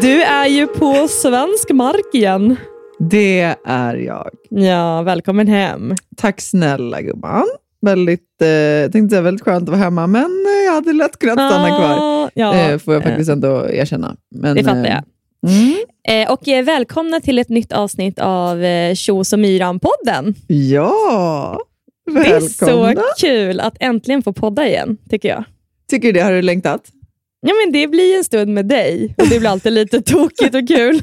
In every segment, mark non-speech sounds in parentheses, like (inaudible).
Du är ju på svensk mark igen. Det är jag. Ja, välkommen hem. Tack snälla gumman. Väldigt, eh, tänkte säga väldigt skönt att vara hemma, men eh, jag hade lätt kunnat stanna kvar. Ja, eh, får jag faktiskt ändå erkänna. Men, det fattar eh, jag. Mm, Eh, och eh, välkomna till ett nytt avsnitt av eh, Tjos och Myran-podden. ja, Det är välkomna. så kul att äntligen få podda igen, tycker jag. Tycker du det? Har du längtat? Ja, men det blir en stund med dig och det blir alltid lite tokigt och kul. (laughs)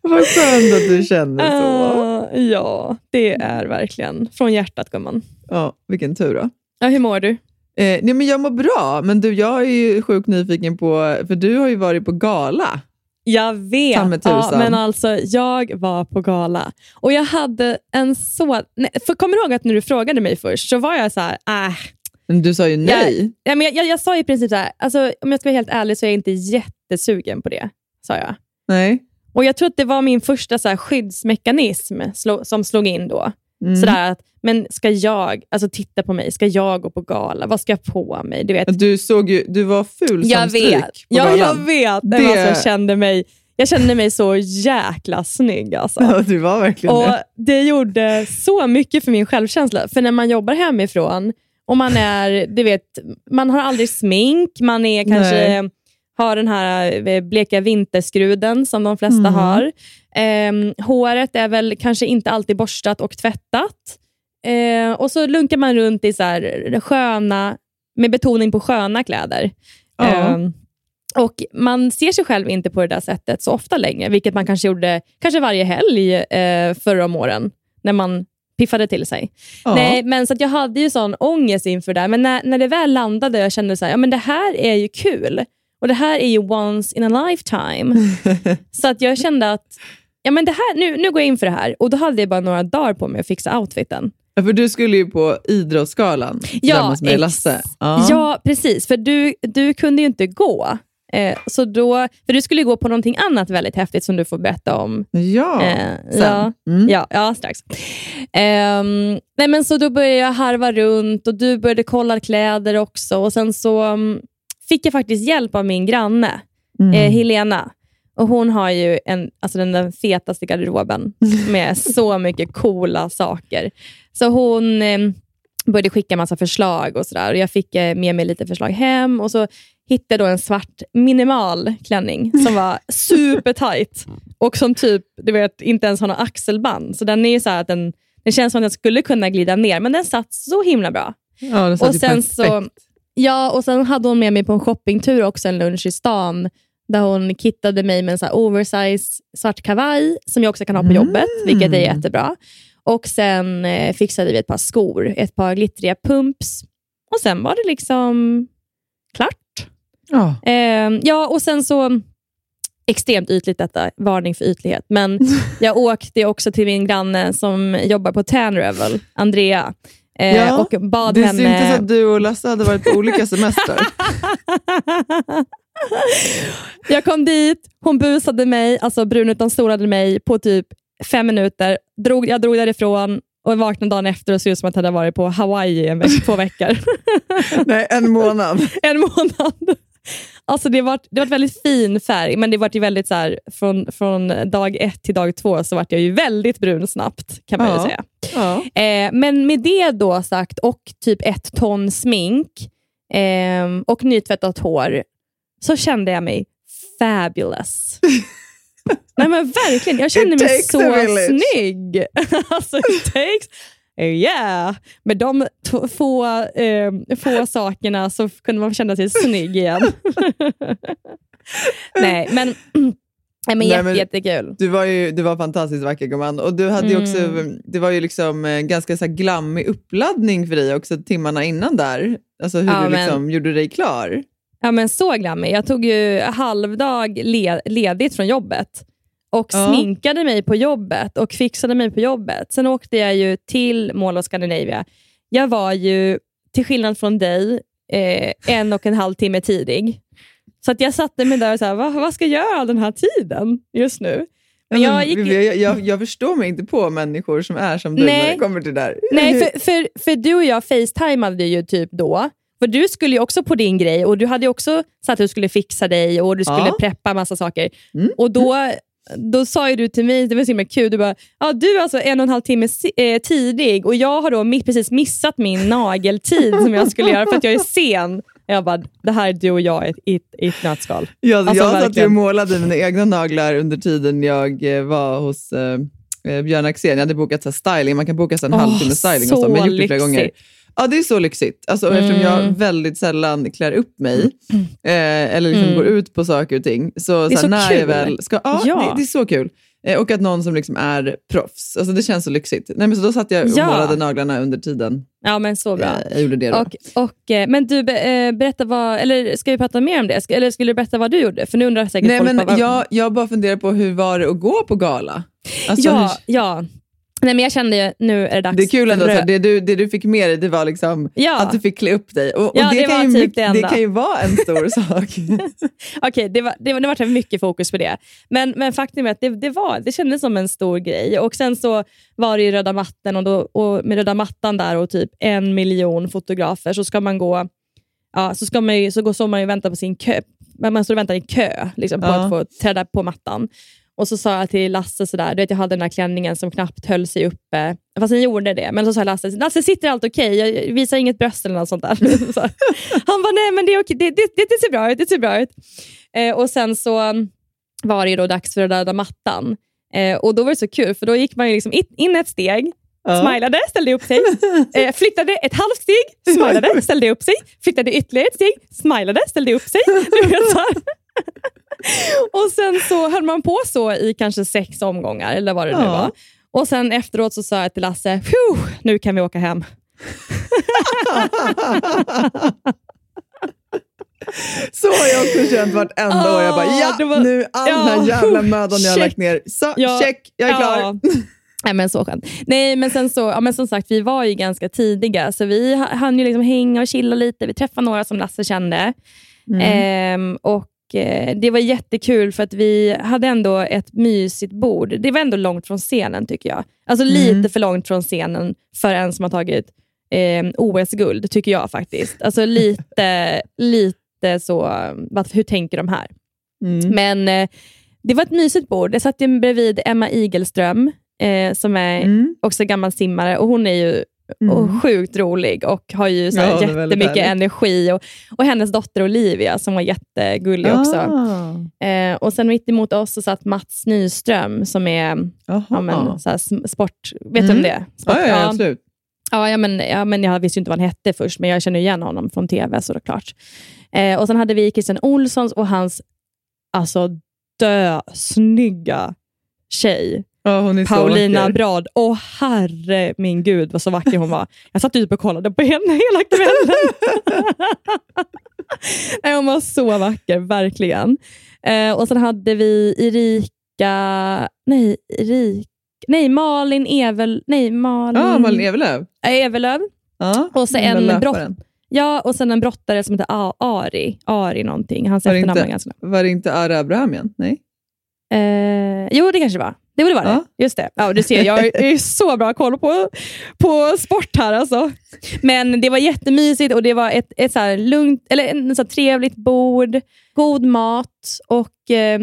Vad skönt att du känner så. Ah, ja, det är verkligen från hjärtat gumman. Ja, vilken tur då. Ja, hur mår du? Eh, nej, men jag mår bra, men du, jag är ju sjukt nyfiken på, för du har ju varit på gala. Jag vet. Ja, men alltså, jag var på gala och jag hade en så... Nej, för kommer du ihåg att när du frågade mig först så var jag så här, äh. Men du sa ju nej. Ja, men jag, jag, jag sa i princip så här, alltså, om jag ska vara helt ärlig så är jag inte jättesugen på det, sa jag. Nej. Och Jag tror att det var min första så här, skyddsmekanism slå, som slog in då. Mm. Sådär att, men ska jag, alltså titta på mig, ska jag gå på gala? Vad ska jag på mig? Du vet, Du, såg ju, du var ful som jag stryk vet. på Ja, jag galan. vet. Det... Det- Alltså, jag, kände mig, jag kände mig så jäkla snygg. Alltså. Ja, du var verkligen Och det. Det gjorde så mycket för min självkänsla. För när man jobbar hemifrån och man är, du vet, man har aldrig smink, man är kanske har den här eh, bleka vinterskruden som de flesta Mm. har. Ehm, håret är väl kanske inte alltid borstat och tvättat. Eh, och så lunkar man runt i så här sköna, med betoning på sköna kläder. Ja. Ehm, och Man ser sig själv inte på det där sättet så ofta längre, vilket man kanske gjorde kanske varje helg eh, förra om åren, när man piffade till sig. Ja. Nej, men så att jag hade ju sån ångest inför det, men när, när det väl landade och jag kände så här, ja, men det här är ju kul. Och det här är ju once in a lifetime. (laughs) så att jag kände att ja, men det här, nu, nu går jag in för det här. Och Då hade jag bara några dagar på mig att fixa outfiten. Ja, för du skulle ju på Idrottsgalan tillsammans med ex- Lasse. Ja. precis. För du, du kunde ju inte gå. Eh, så då, för du skulle gå på någonting annat väldigt häftigt som du får berätta om. ja. Eh, ja. Mm. Ja, ja strax. Ehm, nej, men så då började jag harva runt och du började kolla kläder också. Och Sen så mm, fick jag faktiskt hjälp av min granne, Mm. eh, Helena. Och Hon har ju en, alltså den, den fetaste garderoben (laughs) med så mycket coola saker. Så hon eh, började skicka massa förslag och sådär. Och Jag fick eh, med mig lite förslag hem och så hittade då en svart minimal klänning som var supertight och som typ, du vet, inte ens har några axelband. Så den är så här att den, den känns som att den skulle kunna glida ner, men den satt så himla bra. Ja, det satt Och sen, perfekt. så, ja, och sen hade hon med mig på en shoppingtur också, en lunch i stan, där hon kittade mig med en så oversize svart kavaj, som jag också kan ha på jobbet, vilket är jättebra. Och Sen eh, fixade vi ett par skor, ett par glittriga pumps. Och sen var det liksom klart. Ja. Eh, ja, och sen så extremt ytligt detta, varning för ytlighet. Men (laughs) jag åkte också till min granne som jobbar på Tan Revel, Andrea, eh, Ja, och bad Det henne... syntes att du och Lasse hade varit på olika semestrar. (laughs) jag kom dit, hon busade mig, alltså brun utan solade mig på typ fem minuter. Drog, jag drog därifrån och vaknade dagen efter och såg ut som att jag hade varit på Hawaii i en veck, två veckor. (laughs) Nej, en månad. en månad. (laughs) Alltså det var, det var väldigt fin färg, men det var ju väldigt så här, från, från dag ett till dag två så var jag ju väldigt brun snabbt, kan man Ja. ju säga. Ja. Eh, men med det då sagt, och typ ett ton smink eh, och nytvättat hår, så kände jag mig fabulous. (laughs) Nej men verkligen, jag känner It mig så snygg. (laughs) alltså, it takes, yeah. Med de få, eh, få (laughs) sakerna så kunde man känna sig snygg igen. (laughs) Nej, men, (clears throat) nej, men Nej, jätte, men- jättekul. Du var ju du var fantastiskt vacker gumman. Och du hade ju också, Mm. det var ju liksom en ganska så här glammig uppladdning för dig också timmarna innan där. Alltså hur Ja, du men- liksom gjorde dig klar. Ja, men så glammig. Jag tog ju halvdag le- ledigt från jobbet och Ja. sminkade mig på jobbet och fixade mig på jobbet. Sen åkte jag ju till Mall of Scandinavia. Jag var ju, till skillnad från dig, eh, en och en halv timme tidig. Så att jag satte mig där och sa, vad, vad ska jag göra den här tiden just nu? Men Ja, jag gick jag, jag, jag förstår mig inte på människor som är som du Nej. när det kommer till det där. Nej, för, (laughs) för, för du och jag facetimade ju typ då. För du skulle ju också på din grej och du hade ju också sagt att du skulle fixa dig och du skulle Ja. preppa massa saker. Mm. Och då, då sa ju du till mig, det var så himla kul, du bara, ja, du är alltså en och en halv timme si- eh, tidig och jag har då precis missat min nageltid som jag skulle göra för att jag är sen. Jag bara, det här är du och jag i ett- nötskal. Jag, Alltså, jag satt ju och verkligen. målade mina egna naglar under tiden jag eh, var hos eh, eh, Björn Axén. Jag hade bokat så här, styling, man kan boka så en Åh, halvtimme styling och så, men jag gjort det flera lyxigt. gånger. Ja, det är så lyxigt. Alltså, och Eftersom Mm. jag väldigt sällan klär upp mig (clears throat) eh, eller liksom Mm. går ut på saker och ting. Så, Det är så, så när kul. jag väl ska, ja, Ja. Det, det är så kul. Eh, och att någon som liksom är proffs. Alltså, det känns så lyxigt. Nej, men så då satt jag och Ja. målade naglarna under tiden Ja, men så bra. eh, jag gjorde det. Då. Och, och, eh, men du, eh, berätta vad, eller ska vi prata mer om det? Ska, eller skulle du berätta vad du gjorde? För nu undrar säkert Nej, folk men vad, jag, jag bara funderar på hur var det att gå på gala? Alltså, ja, hur, ja. Nej, men jag kände ju, nu är det dags. Det är kul ändå, rö- det, du, det du fick med dig det var liksom Ja. att du fick klä upp dig. Och, och Ja, det, det kan ju, typ det det kan ju vara en stor (laughs) sak. Okej, det, var, det, det var mycket fokus på det. Men, men faktum är att det, det, var, det kändes som en stor grej. Och Sen så var det ju röda mattan och, då, och med röda mattan där och typ en miljon fotografer så ska man gå ja, så ska man ju, så går så man ju vänta på sin kö. Man står och väntar i kö liksom, på Ja. att få träda på mattan. Och så sa jag till Lasse, sådär, du vet, jag hade den här klänningen som knappt höll sig uppe. Fast den gjorde det. Men så sa Lasse, Lasse sitter allt okej? Jag visar inget bröst eller något sånt där. (laughs) Så Han bara, nej men det är okej. Det, det, det, ser bra ut. Det ser bra ut. Eh, och sen så var det då dags för att röda mattan. Eh, och då var det så kul, för då gick man ju liksom in, ett steg, Ja. smilade, ställde upp sig, eh, flyttade ett halvt steg, smilade, (laughs) ställde upp sig, flyttade ytterligare ett steg, smilade, ställde upp sig. Du vet, så. Och sen så höll man på så i kanske sex omgångar, eller vad det nu Ja. var. Och sen efteråt så sa jag till Lasse, "Phew, nu kan vi åka hem. (laughs) så har jag också känt vartenda år. Jag bara, Ah, ja, var- nu all den här ja, jävla (laughs) mödan jag har lagt ner. Så, Ja, check, jag är klar. Ja. (laughs) Nej, men så skönt. Nej, men sen så, ja, men som sagt, vi var ju ganska tidiga, så vi ha- hann ju liksom hänga och chilla lite. Vi träffade några som Lasse kände. Mm. Ehm, och eh, Det var jättekul för att vi hade ändå ett mysigt bord. Det var ändå långt från scenen tycker jag. Alltså Mm. lite för långt från scenen för en som har tagit eh, OS-guld, tycker jag faktiskt. Alltså (laughs) lite, lite så, vad, hur tänker de här? Mm. Men eh, det var ett mysigt bord. Jag satt ju bredvid Emma Igelström, eh, som är Mm. också gammal simmare och hon är ju Mm. och sjukt rolig och har ju så här Ja, jättemycket energi. Och, och hennes dotter Olivia som var jättegullig också. Ah. Eh, och sen mitt emot oss så satt Mats Nyström som är ja, men, så här, sport... Vet du Mm. om det? Sport, ja, ja, ja, absolut. Ja, ja, men, ja, men jag visste ju inte vad han hette först, men jag känner igen honom från tv såklart. Eh, och sen hade vi Christian Olssons och hans alltså dö snygga tjej. Ja, Paulina. Brad. Åh herre min gud vad så vacker hon var. Jag satt ute och kollade på henne (laughs) hela kvällen. Nej, hon var så vacker, verkligen. Eh, och sen hade vi Erika, nej, Erik, nej Malin Evel, nej Malin, Ja, Malin Evelöv. äh, Evelöv. Ja, Och så den en brott-. Ja, och sen en brottare som heter A- Ari. Ari någonting. Hans Var efternamn ganska Var det inte Ara Abrahamian? Nej. Eh, jo, det kanske det var. Det borde vara Ja. det. Just det. Ja, du ser, jag ju (laughs) så bra koll på, på sport här. Alltså. Men det var jättemysigt och det var ett, ett så lugnt, eller en så trevligt bord, god mat och eh,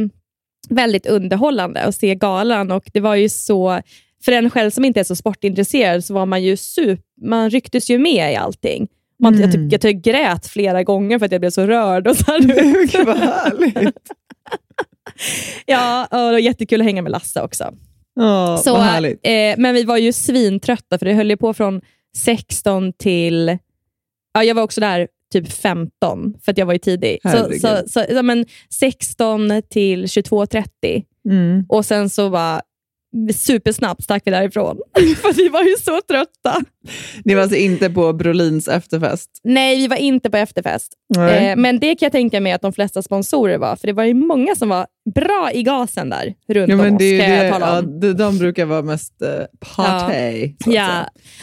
väldigt underhållande att se galan. Och det var ju så, för en själv som inte är så sportintresserad så var man ju super, man rycktes ju med i allting. Man, jag, Mm. typ, jag typ grät flera gånger för att jag blev så rörd. Och så här, (laughs) Gud vad härligt. Ja, och det var jättekul att hänga med Lasse också. Åh, Så, vad härligt. eh, men vi var ju svintrötta, för det höll ju på från 16 till... Ja, jag var också där typ 15, för att jag var ju tidig. Så, så, så, ja, men 16 till 22.30 Mm. och sen så var supersnabbt stack vi därifrån. (laughs) för vi var ju så trötta. Ni var alltså inte på Brolins efterfest? Nej, vi var inte på efterfest. Eh, men det kan jag tänka mig att de flesta sponsorer var, för det var ju många som var bra i gasen där runt Ja, om men oss, det, är ju kan det, jag tala ja, om. de, de brukar vara mest uh, party. Ja,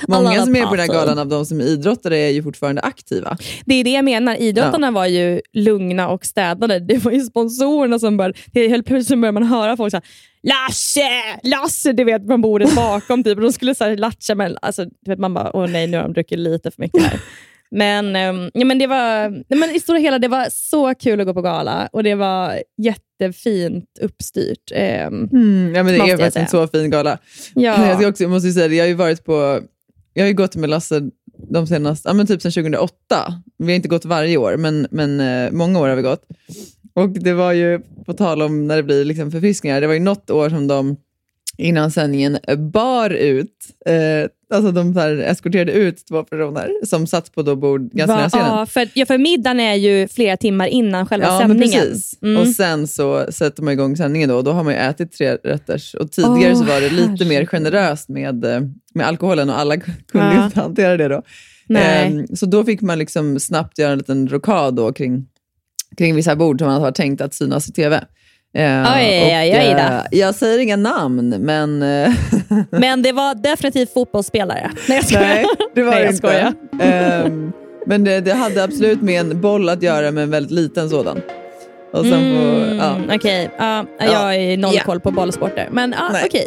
alla Många som är på den här galan av de som är idrottare är ju fortfarande aktiva. Det är det jag menar. Idrottarna var ju lugna och städade. Det var ju sponsorerna som började... Det helt plötsligt började man höra folk säga Lasse! Lasse! Du vet, från bordet bakom. Typ. Och de skulle så här, latcha, men alltså, du vet, man bara, åh nej, nu har de druckit lite för mycket här. Men, ehm, ja, men, det var, men i stora hela, det var så kul att gå på gala och det var jättefint uppstyrt. Ehm, Mm, ja, men det är faktiskt en så fin gala. ja. Jag, ska också, jag måste ju säga det, jag har ju varit på, jag har ju gått med Lasse de senaste, ja, men typ sedan 2008. Vi har inte gått varje år, men, men eh, många år har vi gått. Och det var ju, på tal om när det blir liksom förfriskningar, det var ju något år som de innan sändningen bar ut, eh, alltså de så här eskorterade ut två personer som satt på då bord ganska nära Va, scenen. ja, för, ja, för middagen är ju flera timmar innan själva Ja, sändningen. precis. Mm. Och sen så sätter man igång sändningen då, och då har man ju ätit tre rätters. Och tidigare Åh, så var det lite mer herregud. generöst med, eh, med alkoholen och alla (laughs) kunde Ja. inte hantera det då. Nej. Ehm, så då fick man liksom snabbt göra en liten rokad då kring, kring vissa bord som man har tänkt att synas i tv. Ehm, Oj, och, då. eh, jag säger inga namn, men... eh, (laughs) Men det var definitivt fotbollsspelare. Nej, jag. Nej, det var Nej, jag inte. Ehm, men det, det hade absolut med en boll att göra, men en väldigt liten sådan. Och sen Mm. Okej, ja, Ja. jag har noll Ja. koll på bollsporter. Men Nej. okej.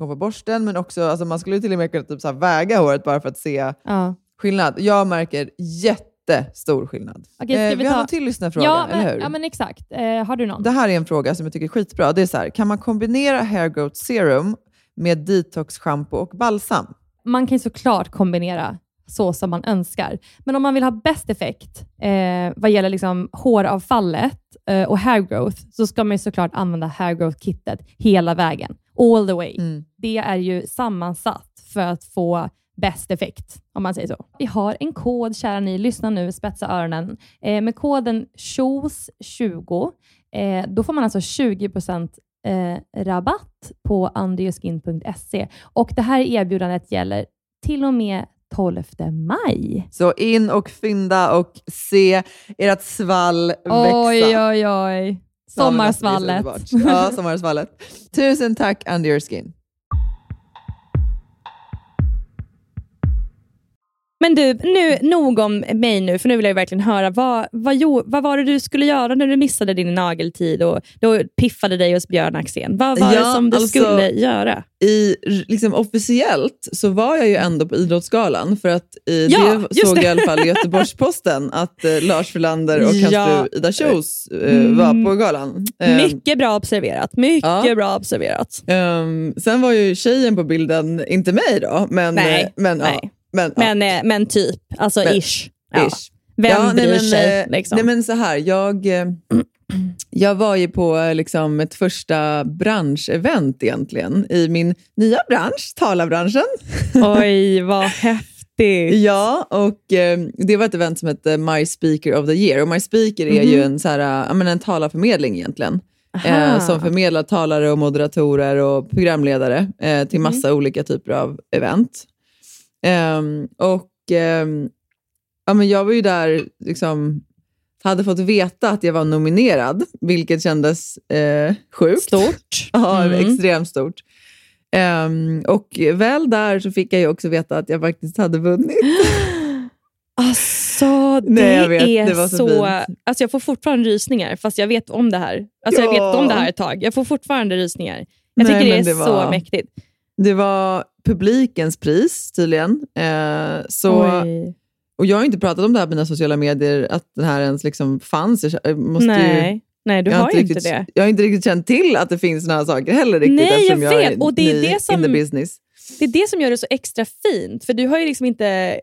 kommer på borsten, men också alltså, man skulle till och med kunna typ, så väga håret bara för att se ja. skillnad. Jag märker jättestor skillnad. Okej, Eh, vi vi har ta- någon till lyssnarfråga, Ja, eller hur? ja, men exakt. Eh, har du någon? Det här är en fråga som jag tycker är skitbra. Det är så här, kan man kombinera hair growth serum med detox shampoo och balsam? man kan såklart kombinera så som man önskar. Men om man vill ha bäst effekt eh, vad gäller liksom håravfallet eh, och hair growth, så ska man ju såklart använda hair growth-kittet hela vägen. All the way. Mm. Det är ju sammansatt för att få bäst effekt, om man säger så. Vi har en kod, kära ni. Lyssna nu, spetsa öronen. Eh, med koden SHOES20, eh, då får man alltså 20% eh, rabatt på underyourskin.se. Och det här erbjudandet gäller till och med 12 maj. Så in och fynda och se ert svall växa. Oj, oj, oj. Sommarsvallet. Ja, sommarsvallet. (laughs) Tusen tack Under Your Skin. Men du, nu, nog om mig nu, för nu vill jag verkligen höra. Vad, vad, jo, vad var det du skulle göra när du missade din nageltid och då piffade dig hos Björn Axén? Vad var Ja, det som du alltså- skulle göra? I, liksom officiellt så var jag ju ändå på Idrottsgalan för att i Ja, det såg det. i alla fall i Göteborgs-Posten (laughs) att eh, Lars Frölander och hans Ja. fru Ida Kjos eh, Mm. var på galan. Ehm, Mycket bra observerat. Mycket ja. bra observerat. ehm, sen var ju tjejen på bilden, inte mig då, men, Nej, eh, men, nej. Ja, men, Men, eh, men typ, alltså Men- ish. Ja. ja, ish. Vem bryr nej, men, sig? eh, Liksom? Nej men så här, jag, eh, (clears throat) jag var ju på liksom, ett första branschevent egentligen i min nya bransch, talarbranschen. (laughs) Oj, vad häftigt. Ja, och eh, det var ett event som hette My Speaker of the Year. Och My Speaker är ju en, så här, ja, men en talarförmedling egentligen. Eh, som förmedlar talare och moderatorer och programledare eh, till massa olika typer av event. Ehm, och ehm, ja, men jag var ju där, liksom, hade fått veta att jag var nominerad, vilket kändes eh, sjukt. Stort. (laughs) Ja, Mm. extremt stort. Ehm, och väl där så fick jag ju också veta att jag faktiskt hade vunnit. (gasps) Alltså, det Nej, jag vet, är det var så så... alltså, jag får fortfarande rysningar, fast jag vet om det här. Alltså, Jag Ja. vet om det här ett tag. Jag får fortfarande rysningar. Jag Nej, tycker det är det så var- mäktigt. Det var publikens pris tydligen. Eh, så, Oj. och jag har inte pratat om det här på mina sociala medier, att den här ens liksom fanns. Jag måste ju, Nej. Nej, du jag har ju riktigt, inte det. Jag har inte riktigt känt till att det finns såna här saker heller. Riktigt, Nej, jag eftersom jag vet. är Och det är det som-. Det är det som gör det så extra fint. För du har ju liksom inte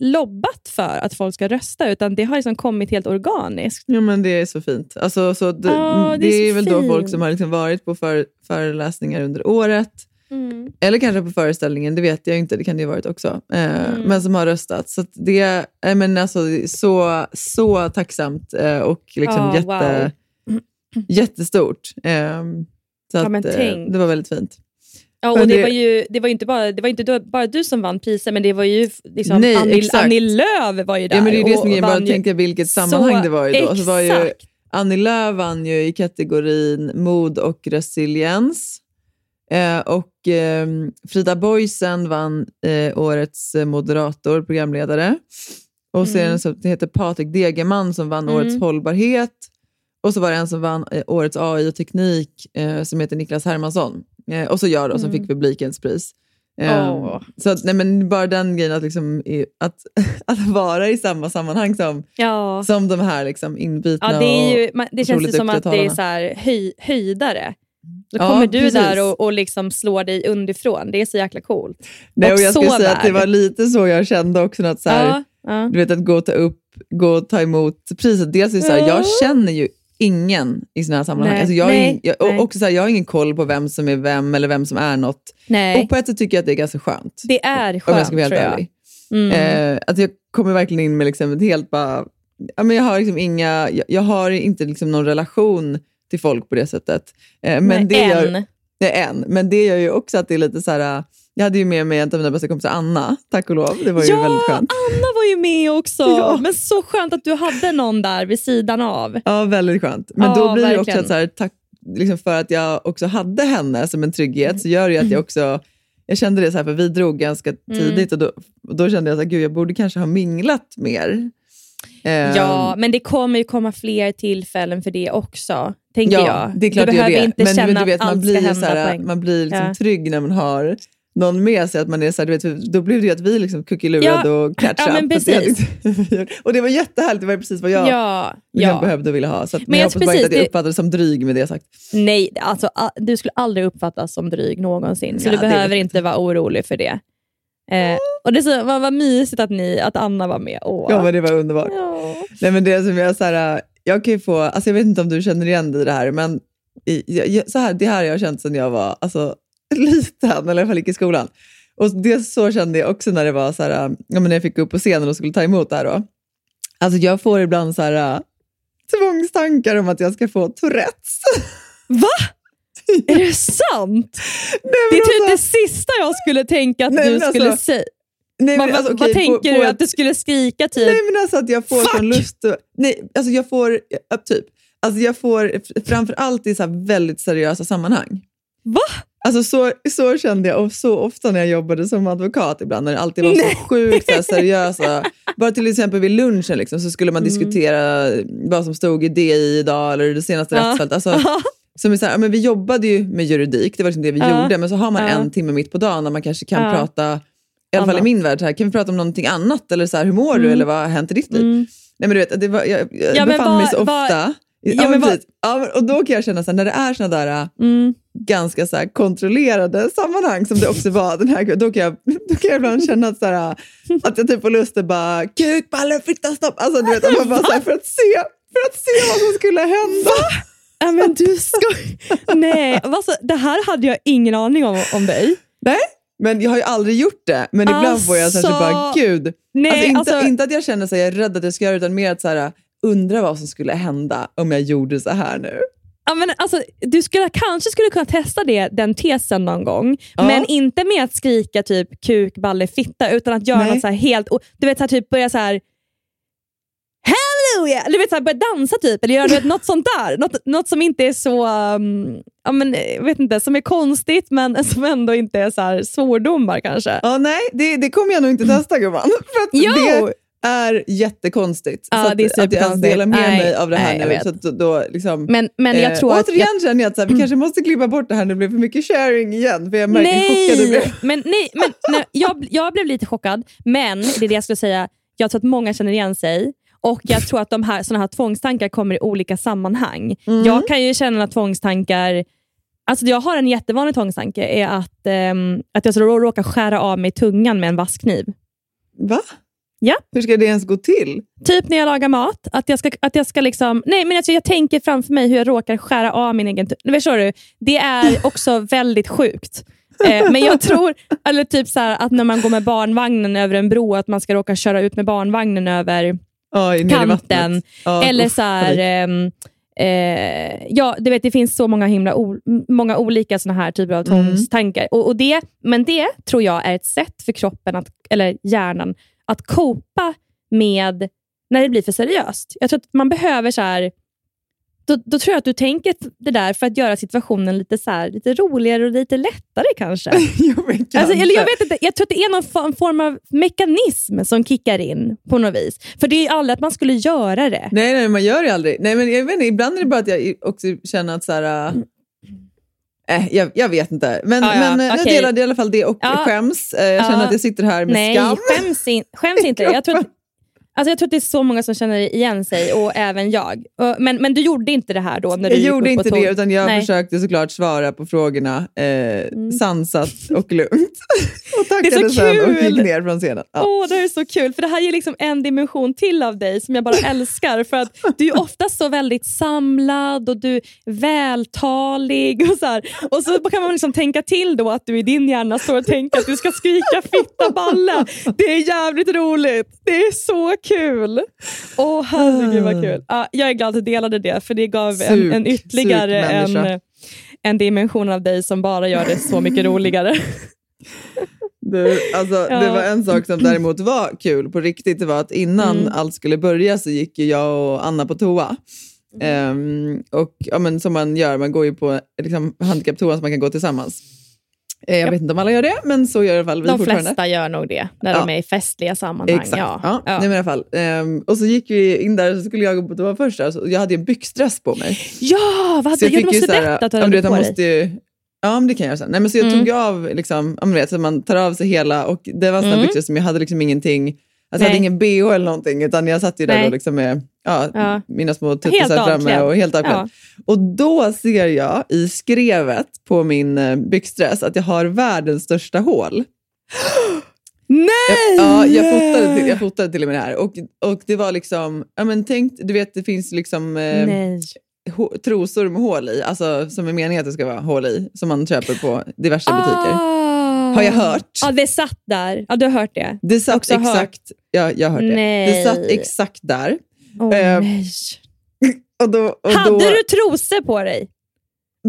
lobbat för att folk ska rösta, utan det har liksom kommit helt organiskt. Ja, men det är så fint. Alltså, så det, Ja, det, det är är, väl då folk fint. som har liksom varit på för, föreläsningar under året. Eller kanske på föreställningen, det vet jag inte. Det kan det ju varit också. Eh, Mm. Men som har röstat. Så att det är men alltså, så, så tacksamt eh, och liksom Ja, jätte, wow. jättestort. Eh, så Ja, att, eh, det var väldigt fint. Ja, och det, var ju, det var ju inte, bara, det var inte bara du som vann priser, men det var ju liksom Nej, Annie. Annie Lööf var ju där. Ja, men det är ju det som är bara ju- tänka vilket sammanhang Så det var ju då. Så var ju. Annie Lööf vann ju i kategorin mod och resiliens. Eh, och eh, Frida Boysen vann eh, årets eh, moderator, programledare. Och sen Mm. så det heter Patrik Degerman som vann Mm. årets hållbarhet. Och så var det en som vann årets AI och teknik som heter Niklas Hermansson. Och så jag då som Mm. fick publikens pris. Åh. Så att, nej, men bara den grejen att, liksom, att, (laughs) att vara i samma sammanhang som, Ja. som de här liksom, inbitna Ja, det, är ju, och man, det känns som att det är så här höj, höjdare. Då Ja, kommer du precis. där och, och liksom slår dig underifrån. Det är så jäkla coolt. Nej, och och jag ska säga att det var lite så jag kände också. Att så här, Ja. Du vet att gå och ta upp, gå och ta emot priset. Dels är det så här, Ja. jag känner ju ingen i sådana här sammanhang. Nej, Alltså jag, nej, ing, jag, också så här, jag har ingen koll på vem som är vem eller vem som är något. Nej, Och på ett sätt tycker jag att det är ganska skönt. det är om skönt jag ska vara helt ärlig. Mm. Eh, att jag kommer verkligen in med liksom ett helt bara... Ja, men jag har liksom inga... Jag, jag har inte liksom någon relation till folk på det sättet. Eh, men Nej, det. Gör, det är en. Men det gör ju också att det är lite så här... Jag hade ju med mig en av mina bästa kompisar, Anna, tack och lov. Det var ju ja, väldigt skönt. Anna var ju med också. Ja. Men så skönt att du hade någon där vid sidan av. Ja, väldigt skönt. Men Ja, då blir det ju också verkligen. att så här, tack, liksom för att jag också hade henne som en trygghet så gör det ju att jag också jag kände det så här, för vi drog ganska Mm. tidigt och då, och då kände jag att jag borde kanske ha minglat mer. Eh, Ja, men det kommer ju komma fler tillfällen för det också, tänker ja, jag. det är klart du behöver det. inte men, känna men du vet, att man allt blir, ska hända så på här, en man blir liksom Ja. trygg när man har någon med sig. Att man är så här, du vet, då blev det ju att vi liksom kuckelurade Ja, och catch ja, up. det gjort. (laughs) och det var jättehärligt, det var precis vad jag Ja, liksom ja. behövde och ville ha. Så Men jag jag- hoppas bara precis, inte att jag uppfattades som dryg med det sagt. Nej, alltså, du skulle aldrig uppfattas som dryg någonsin, så Ja, du behöver inte vara orolig för det. Eh, och det så, vad, vad mysigt att, ni, att Anna var med. Åh. Ja, men det var underbart. Ja. Nej, men det som jag, så här, jag kan ju få, alltså jag vet inte om du känner igen dig i det här, men i, jag, så här, det här har jag känt sedan jag var alltså, (laughs) liten, eller i alla fall i skolan. Och det så kände jag också när det var så här, ja, men när jag fick gå upp på scenen och skulle ta emot det här. Då. Alltså jag får ibland så här, tvångstankar om att jag ska få Tourettes. (laughs) Är det sant? Nej, Det är typ alltså- det sista jag skulle tänka att Nej, du skulle alltså- säga. Nej, men alltså, vad, vad tänker på du? Att du skulle skrika typ? Nej men alltså att jag får sån lust att, nej alltså jag får, typ, alltså jag får f- framför allt i så här väldigt seriösa sammanhang. Va? Alltså så, så kände jag och så ofta när jag jobbade som advokat ibland, när det alltid var så sjukt så seriösa. Bara till exempel vid lunchen liksom, så skulle man Mm. diskutera vad som stod i DI idag eller det senaste Ja. rättsfallet. Alltså, som är så här, men vi jobbade ju med juridik, det var liksom det vi Ja. gjorde, men så har man Ja. en timme mitt på dagen där man kanske kan prata, i alla fall i min värld, så här, kan vi prata om någonting annat? Eller så här, hur mår du? Mm. Eller vad har hänt i ditt liv? Mm. Nej, men du vet, det var, jag jag Ja, befann mig så ofta Ja, men vad- precis. ja, och då kan jag känna så här, när det är såna där äh, Mm. ganska så kontrollerade sammanhang som det också var den här då kan jag, då kan jag ibland känna att, så här, äh, att jag typ får lust att bara kuk, balle, fitta, stopp. Alltså, du vet, att man bara, så här, för, att se, för att se vad som skulle hända. Ja, men du ska... Nej, alltså, det här hade jag ingen aning om, om dig. Nej, men jag har ju aldrig gjort det. Men ibland får jag så här, typ bara, Alltså, gud. nej, alltså, inte, alltså- inte att jag känner att jag är rädd att jag ska göra det, utan mer att så här, undra vad som skulle hända om jag gjorde så här nu. Ja, men alltså, du skulle, kanske skulle kunna testa det, den tesen någon gång, Ja. men inte med att skrika typ kuk, balle, fitta, utan att göra Nej. något så helt... Du vet, så här, typ börja så här... Hallelujah! Eller du vet, så här, börja dansa typ, eller göra något sånt där. Något, något som inte är så... um, ja, men, vet inte, som är konstigt men (laughs) som ändå inte är så här svordomar kanske. Ja, nej, det, det kommer jag nog inte testa (laughs) gumman. (laughs) För att det är jättekonstigt. Ja, så att, det är att jag ens superkonstigt. delar med Nej, mig av det här nej, nu. Så att då, liksom, Men, men jag eh, tror att... återigen Jag, känner jag att så här, vi kanske måste klippa bort det här när det blir för mycket sharing igen. För jag märker hur chockad du nej, blir. men, nej, men nej, jag, jag blev lite chockad, men det är det jag skulle säga. Jag tror att många känner igen sig. Och Jag tror att de här, såna här tvångstankar kommer i olika sammanhang. Mm. Jag kan ju känna att tvångstankar... Alltså jag har en jättevanlig tvångstanke, är att, ehm, att jag ska rå- råka skära av mig tungan med en vasskniv. Va? Ja. Hur ska det ens gå till? Typ när jag lagar mat. Att jag ska, att jag ska liksom, nej, men alltså jag tänker framför mig hur jag råkar skära av min egen tunga. Förstår du? Det är (laughs) också väldigt sjukt. Eh, men jag tror, eller typ så här, att när man går med barnvagnen över en bro, att man ska råka köra ut med barnvagnen över I kanten. Ja, Eller så här, ehm, eh, ja, du vet, det finns så många, himla många olika såna här typer av Mm. tvångstankar. Och, och det, men det tror jag är ett sätt för kroppen, att, eller hjärnan, att copa med när det blir för seriöst. Jag tror att man behöver så här, då, då tror jag att du tänker det där för att göra situationen lite, så här, lite roligare och lite lättare kanske. (laughs) Jo, men Alltså, kanske. eller jag, vet inte, jag tror att det är någon fo- form av mekanism som kickar in på något vis. För det är ju aldrig att man skulle göra det. Nej, nej, man gör det aldrig. Nej, men jag vet inte, ibland är det bara att jag också känner att så här... Äh, jag, jag vet inte. Men, Ja, ja, men eh, nu okej. delade jag i alla fall det och Ja. skäms. Eh, Jag Ja. känner att jag sitter här med Nej, skam. skäms, in, skäms (laughs) inte. Jag tror, att, alltså jag tror att det är så många som känner igen sig, och (laughs) även jag. Men, men du gjorde inte det här då? När du Jag gjorde inte det, utan jag Nej. försökte såklart svara på frågorna eh, Mm. sansat och lugnt. (laughs) och Det är tackade så sen och gick ner från scenen. Ja. Åh, det är så kul, för det här ger liksom en dimension till av dig som jag bara (laughs) älskar. För att Du är ofta så väldigt samlad och du är vältalig. Och så, här. och så kan man liksom tänka till då att du i din hjärna står och tänker att du ska skrika fitta balle. Det är jävligt roligt. Det är så kul. Åh herregud vad kul. Ja, jag är glad att du delade det, för det gav en, en ytterligare en, sugmänniska. en dimension av dig som bara gör det så mycket (laughs) roligare. Du, alltså, Ja. Det var en sak som däremot var kul på riktigt. Det var att innan Mm. allt skulle börja så gick ju jag och Anna på toa. Mm. Ehm, och ja, men Som man gör, man går ju på liksom, handikapptoan så man kan gå tillsammans. Eh, jag vet inte om alla gör det, men så gör i alla fall vi De flesta gör nog det när Ja. de är i festliga sammanhang. Exakt. Ja. Ja. Ja. Nej, men i alla fall. Ehm, och så gick vi in där och så skulle jag gå på toa först. Jag hade en byxdress på mig. Ja, vad hade, jag ja, du måste berätta att du ja, hade vet, på man dig. måste Ja, det kan jag göra. Nej, men så jag Mm. tog av, liksom, ja, men vet, så man tar av sig hela och det var en sån Mm. byxor som jag hade liksom ingenting, alltså jag hade ingen bh eller någonting utan jag satt ju där liksom med ja, Ja. mina små tuttisar framme och helt avklädd. Ja. Och då ser jag i skrevet på min eh, byxdress att jag har världens största hål. Nej! Ja, jag fotade till, jag fotade till och med det här. Och, och det var liksom, ja men tänk, du vet det finns liksom eh, trosor med hål i, alltså som är meningen att det ska vara hål i, som man köper på diverse butiker. Har jag hört. Ja, det satt där. Ja, du har hört det. Det satt Också hört. exakt, ja, jag har hört det. Nej. Det satt exakt där. Åh, Eh, nej. (laughs) Och då, och Hade då, du trosor på dig?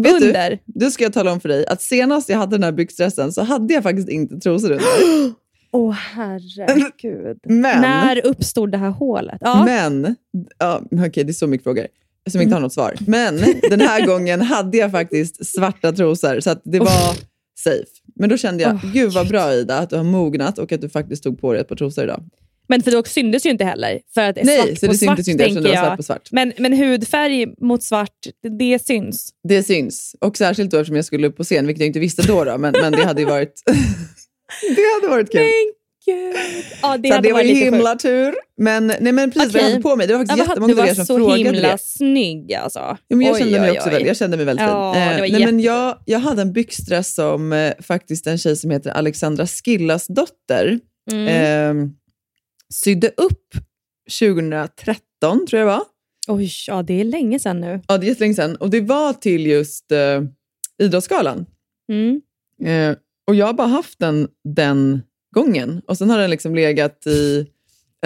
vet du, under? då ska jag tala om för dig att senast jag hade den här byxdressen så hade jag faktiskt inte trosor under. (gasps) Åh herregud. (laughs) Men, När uppstod det här hålet? Ja. men, ja, okej det är så mycket frågor som inte har något svar. Men den här (laughs) gången hade jag faktiskt svarta trosor så det var safe. Men då kände jag, Åh, gud vad bra Ida att du har mognat och att du faktiskt tog på dig ett par trosor idag. Men för då syntes ju inte heller. För att Nej, svart så på det svart, syntes ju inte eftersom det var svart på svart. Men, men hudfärg mot svart, det, det syns. Det syns. Och särskilt då eftersom jag skulle upp på scen, vilket jag inte visste då, då men, men det hade ju varit, (laughs) det hade varit kul. Men gud. Ja, det så det var himla sjukt. tur. Men, nej, men precis vad jag Okej. hade på mig, det var faktiskt Ja, jättemånga du av var er som så frågade himla det. snygg alltså. Ja, men jag Oj, kände mig oj, också oj. väldigt, jag kände mig väldigt Ja, fin. det var Eh, nej, men jag, jag hade en byxdress som eh, faktiskt en tjej som heter Alexandra Skillas dotter Mm. eh, sydde upp 2013, tror jag det var. Oj, ja det är länge sedan nu. Ja, det är jättelänge sedan. Och det var till just eh, Idrottsgalan. Mm. Eh, och jag har bara haft den den gången. Och sen har den liksom legat i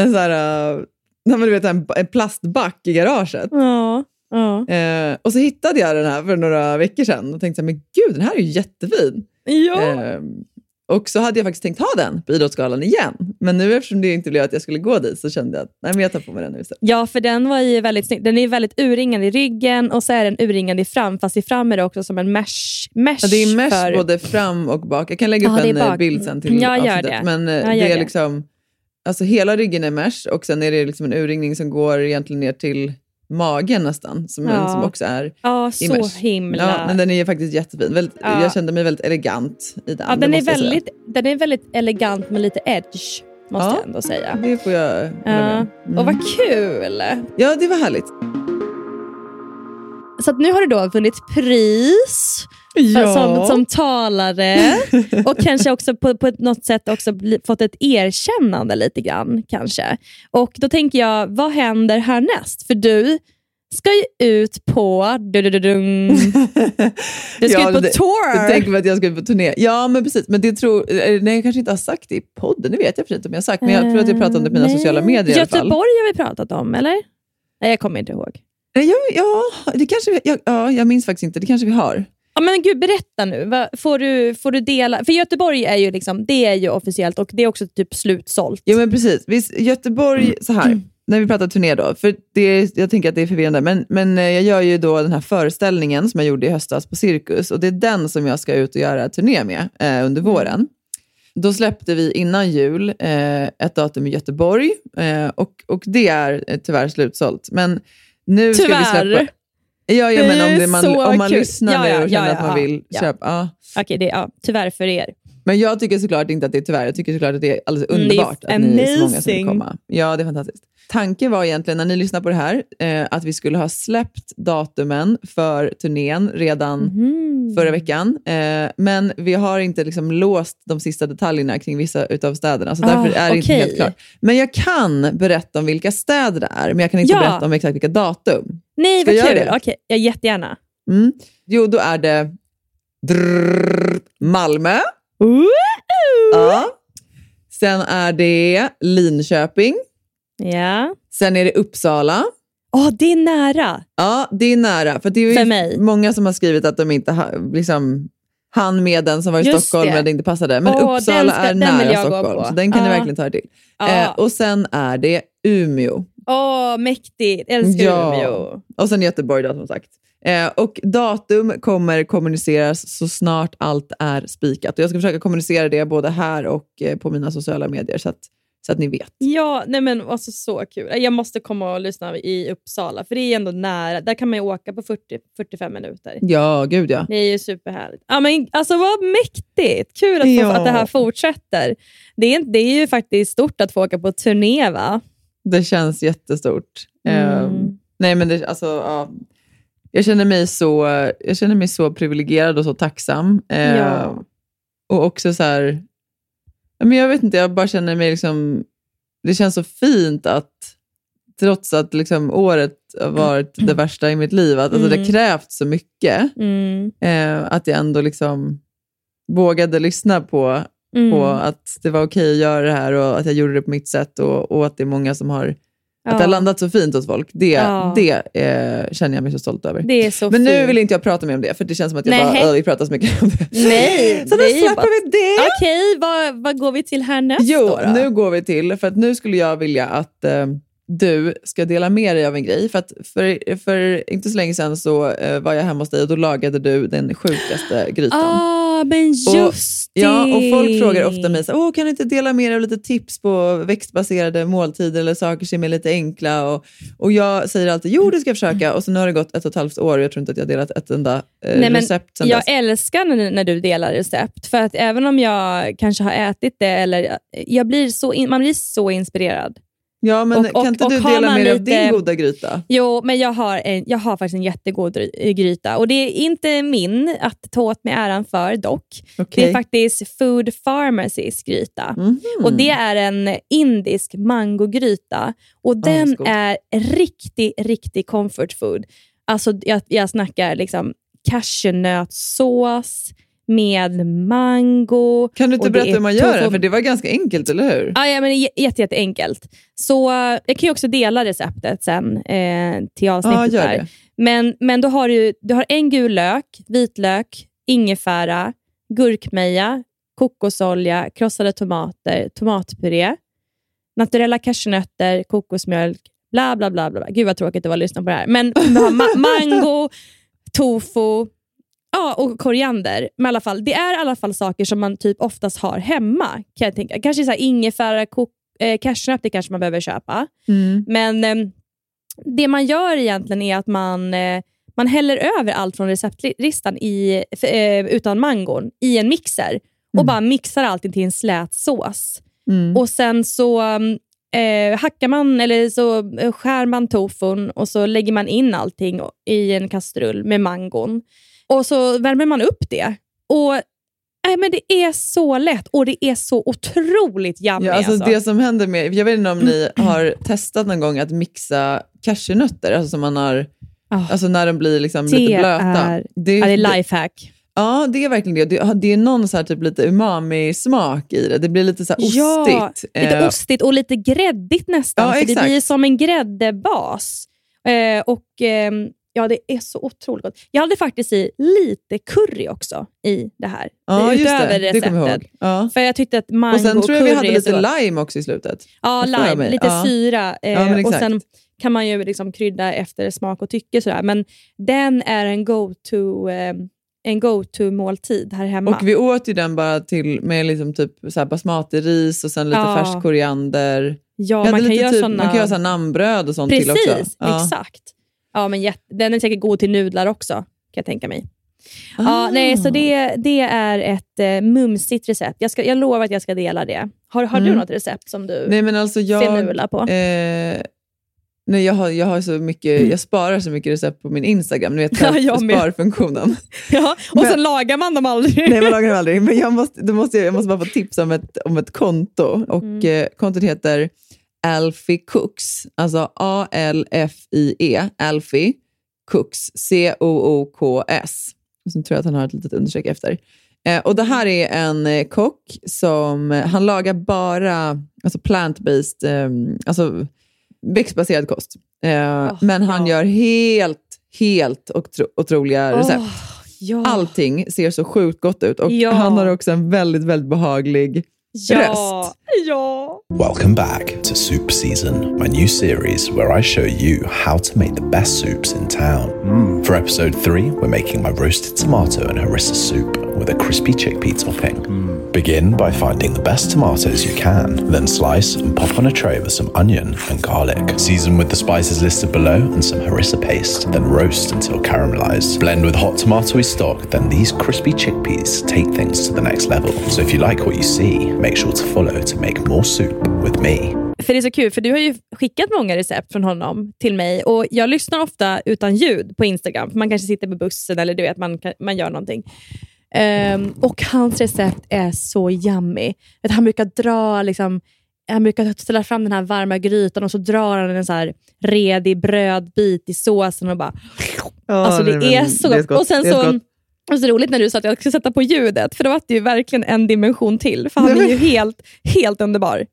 en, så här, eh, nej, men du vet, en, en plastback i garaget. Ja, ja. Eh, och så hittade jag den här för några veckor sedan och tänkte så här, men gud, den här är ju jättefin. ja. Eh, och så hade jag faktiskt tänkt ha den på Idrottsgalan igen. Men nu eftersom det inte blev att jag skulle gå dit så kände jag att nej, men jag tar på mig den nu istället. Ja, för den var ju väldigt snygg. Den är väldigt urringad i ryggen och så är den urringad i fram, fast i fram är det också som en mesh. mesh Ja, det är mesh för... både fram och bak. Jag kan lägga upp det är en eh, bild sen till Jag avsnittet. det. Men eh, Jag det är det. liksom, alltså hela ryggen är mesh och sen är det liksom en urringning som går egentligen ner till magen nästan, som, Ja. som också är Ja, så mesh. himla... Ja, men den är faktiskt jättefin. Väldigt, Ja. Jag kände mig väldigt elegant i den. ja, den, är väldigt, den är väldigt elegant med lite edge, måste Ja. jag ändå säga. Det får jag Ja. Mm. Och vad kul! Ja, det var härligt. Så nu har du då vunnit pris för, som, som talare (laughs) och kanske också på, på något sätt också bli, fått ett erkännande lite grann. kanske. Och Då tänker jag, vad händer härnäst? För du ska ju ut på... Du, du, du, dum. (laughs) du ska Ja, ut på det- tour. Jag tänker att jag ska ut på turné. Ja, men precis. Men det tror, eh, nej, jag kanske inte har sagt det i podden. Det vet jag för inte om jag har sagt. Men jag tror att jag pratade om det på mina Nej. sociala medier i alla fall. Göteborg har vi pratat om, eller? Nej, jag kommer inte ihåg. Ja, ja, det kanske vi, ja, ja, jag minns faktiskt inte. Det kanske vi har. Ja, men gud, berätta nu. Va, får, du, får du dela? För Göteborg är ju, liksom, det är ju officiellt och det är också typ slutsålt. Jo, men precis. Visst, Göteborg, så här. När vi pratar turné då, för det, jag tänker att det är förvirrande, men, men eh, jag gör ju då den här föreställningen som jag gjorde i höstas på Cirkus och det är den som jag ska ut och göra turné med eh, under våren. Då släppte vi innan jul eh, ett datum i Göteborg eh, och, och det är eh, tyvärr slutsålt. Men nu ska vi Tyvärr. släppa... Ja, ja men om, det man, om man kul. lyssnar Ja, nu ja, och känner ja, att man vill köpa... Ja. Okej, det, ja, tyvärr för er. Men jag tycker såklart inte att det är tyvärr. Jag tycker såklart att det är alldeles Mm, underbart att ni är så många som vill komma. Ja, det är fantastiskt. Tanken var egentligen, när ni lyssnar på det här, eh, att vi skulle ha släppt datumen för turnén redan Mhm. förra veckan. Eh, men vi har inte liksom låst de sista detaljerna kring vissa utav städerna, så Ah, därför är det inte okej. helt klart. Men jag kan berätta om vilka städer det är, men jag kan inte Ja. berätta om exakt vilka datum. Nej, Ska vad jag kul. Okej, ja, jättegärna. Mm. Jo, då är det drrrr, Malmö. Ja. Sen är det Linköping. Ja. Sen är det Uppsala. Åh, det är nära. Ja, det är nära. För det är ju För mig. många som har skrivit att de inte ha, liksom, han med den som var i Just Stockholm det. men det inte passade. Men Åh, Uppsala ska- är nära jag Stockholm, så den kan Ja. verkligen ta er till. Ja. Eh, och sen är det Umeå. Åh, mäktigt. Älskar Ja. Umeå. Och sen Göteborg då, som sagt. Eh, och datum kommer kommuniceras så snart allt är spikat. Och jag ska försöka kommunicera det både här och eh, på mina sociala medier så att, så att ni vet. Ja, nej men alltså så kul. Jag måste komma och lyssna i Uppsala, för det är ändå nära. Där kan man ju åka på 40, 45 minuter. Ja, gud ja. Det är ju superhärligt. Ja, men, alltså vad mäktigt! Kul att, Ja. att det här fortsätter. Det är, det är ju faktiskt stort att få åka på turné, va? Det känns jättestort. Mm. nej, men det, alltså, ja. jag, känner mig så, jag känner mig så privilegierad och så tacksam. Eh, Ja. Och också så här, men jag vet inte, jag bara känner mig liksom, det känns så fint att trots att liksom året har varit det värsta i mitt liv, att alltså, det Mm. krävt så mycket, Mm. eh, att jag ändå liksom vågade lyssna på, Mm. på att det var okej att göra det här och att jag gjorde det på mitt sätt och, och att det är många som har att det har landat så fint hos folk, det, Ja. det eh, känner jag mig så stolt över. Så Men nu fint. vill inte jag prata mer om det, för det känns som att jag Nej. bara, "Åh, vi pratar så mycket om det. (laughs) Nej, (laughs) så ju släpper bara- vi det. Okej, vad, vad går vi till härnäst Jo, då? då? nu går vi till, för att nu skulle jag vilja att eh, du ska dela med dig av en grej. För, att för, för inte så länge sedan så eh, var jag hemma hos dig och då lagade du den sjukaste grytan. Ah, Ja, men just det. Ja, och folk frågar ofta mig, så, Åh, kan du inte dela med dig av lite tips på växtbaserade måltider eller saker som är lite enkla? Och, och jag säger alltid, jo det ska jag försöka. Och så nu har det gått ett och ett halvt år och jag tror inte att jag har delat ett enda eh, Nej, men recept sen jag dess. älskar när, när du delar recept, för att även om jag kanske har ätit det, eller jag blir så in, man blir så inspirerad. Ja, men och- och- kan inte du dela med dig av din goda gryta? Jo, men jag har, en, jag har faktiskt en jättegod ry- gryta och det är inte min att ta åt mig äran för dock. Det Okej. är faktiskt Food Pharmacys gryta. Mhm. Och Det är en indisk mangogryta och den god. är riktig, riktig comfort food. Alltså jag, jag snackar liksom cashewnötssås med mango. Kan du inte berätta hur man gör det? För det var ganska enkelt, eller hur? Ja, ja, men jätte, jätteenkelt. Så eh, jag kan ju också dela receptet sen eh, till avsnittet. gör där. det. Men, men då har du, du har en gul lök, vitlök, ingefära, gurkmeja, kokosolja, krossade tomater, tomatpuré, naturella cashewnötter, kokosmjölk, bla bla bla. bla. Gud vad tråkigt det var att lyssna på det här. Men du har ma- (laughs) mango, tofu ja, och koriander. Men i alla fall, det är i alla fall saker som man typ oftast har hemma. Kan jag tänka. Kanske så här ingefära, kok- eh, cashewnötter kanske man behöver köpa. Mm. Men eh, det man gör egentligen är att man, eh, man häller över allt från receptlistan i, eh, utan mangon i en mixer och bara mixar allting till en slät sås. Mm. Och Sen så eh, hackar man eller så eh, skär man tofun och så lägger man in allting i en kastrull med mangon. Och så värmer man upp det. Och nej, men Det är så lätt och det är så otroligt yummy. Ja, alltså alltså. Det som händer med, jag vet inte om ni (clears throat) har testat någon gång att mixa cashewnötter, alltså som man har, Ah, alltså när de blir liksom lite blöta. är- det, ja, det är lifehack. Ja, det är verkligen det. Det, det är någon så typ lite umami-smak i det. Det blir lite så här Ja, ostigt. lite Eh, ostigt och lite gräddigt nästan. Ja, för det blir som en gräddebas. Eh, och ehm, ja, Det är så otroligt gott. Jag hade faktiskt i lite curry också i det här. ja, just utöver det. Det receptet. ihåg. Ja. För jag tyckte att mango Och sen tror jag vi hade lite lime också i slutet. Ja, lime. Lite Ja. syra. Eh, och. Sen kan man ju liksom krydda efter smak och tycke. Sådär. Men den är en go-to eh, en go-to-måltid här hemma. Och vi åt ju den bara till med liksom typ så basmati-ris och sen lite Ja. färsk koriander. ja, man kan typ, såna... Man kan göra så här namnbröd och sånt Precis, till också. Ja. exakt. Ja, men. Den är säkert god till nudlar också, kan jag tänka mig. Ah. Ja, nej, så det, det är ett eh, mumsigt recept. Jag, ska, jag lovar att jag ska dela det. Har, har du Mm. något recept som du Nej men alltså jag... finurlar på? Eh, nej, jag, har, jag, har så mycket, jag sparar så mycket recept på min Instagram, ni vet Ja, jag sparfunktionen. (laughs) ja, och men- sen lagar man dem aldrig. nej, man lagar dem aldrig. Men jag måste, måste jag, jag måste bara få tips om ett, om ett konto. Och Mm. eh, Kontot heter Alfie Cooks, alltså A-L-F-I-E, Alfie Cooks, C-O-O-K-S. Sen tror jag att han har ett litet understreck efter. Eh, och Det här är en eh, kock som, eh, han lagar bara alltså plant-based, eh, alltså växtbaserad kost. Eh, Åh, men han ja. gör helt, helt otro, otroliga recept. Åh, ja. Allting ser så sjukt gott ut och Ja. han har också en väldigt, väldigt behaglig ja. röst. Ja. Welcome back to Soup Season, my new series where I show you how to make the best soups in town. Mm. For episode 3, we're making my roasted tomato and harissa soup with a crispy chickpea topping. Mm. Begin by finding the best tomatoes you can, then slice and pop on a tray with some onion and garlic. Season with the spices listed below and some harissa paste, then roast until caramelized. Blend with hot tomatoey stock, then these crispy chickpeas take things to the next level. So if you like what you see, make sure to follow to make more soup with me. För det är så kul, för du har ju skickat många recept från honom till mig och jag lyssnar ofta utan ljud på Instagram, man kanske sitter på bussen eller du vet, man, man gör någonting. Ehm, och hans recept är så yummy. Vet, han brukar dra liksom, han brukar ställa fram den här varma grytan och så drar han en så här redig brödbit i såsen och bara... alltså det, nej, är så gott. gott. Och sen så, och så roligt när du sa att jag skulle sätta på ljudet, för då var det ju verkligen en dimension till. För han är ju helt, helt underbar.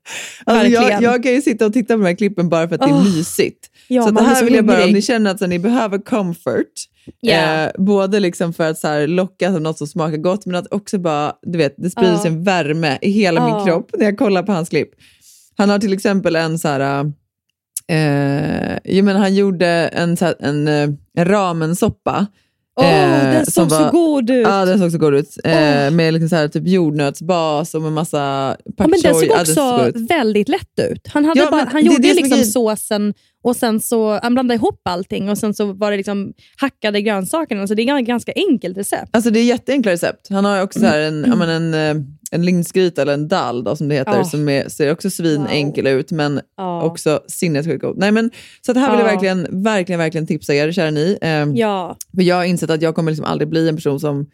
Alltså jag, jag kan ju sitta och titta på de här klippen bara för att det är mysigt. Ja, så att det här så vill jag bara, om ni känner att ni behöver comfort, Ja. eh, både liksom för att så här, locka till något som smakar gott, men att också bara, du vet, det sprider sig en värme i hela Ja. min kropp när jag kollar på hans klipp. Han har till exempel en så här, eh, jag menar, han gjorde en, så här, en, eh, en ramensoppa Eh, den såg så god ut. Ja, den såg så god ut. Eh, Med liksom så här, typ jordnötsbas och med massa Ja, pak men den såg Ja, också ut. väldigt lätt ut. Han, hade Ja, bara, han är gjorde det är liksom grejen. såsen och sen så han blandade ihop allting och sen så var det liksom hackade grönsakerna. Så det är ett ganska enkelt recept. Alltså det är jätteenkla recept. Han har också så här en, ja, men en, eh, en linsgryta eller en dal då, som det heter, Ja. som är, ser också svinenkel ut men Ja. också sinnessjukt god. Nej, men, så att här vill jag Ja. verkligen, verkligen, verkligen tipsa er, kära ni. Eh, Ja. För jag har insett att jag kommer liksom aldrig bli en person som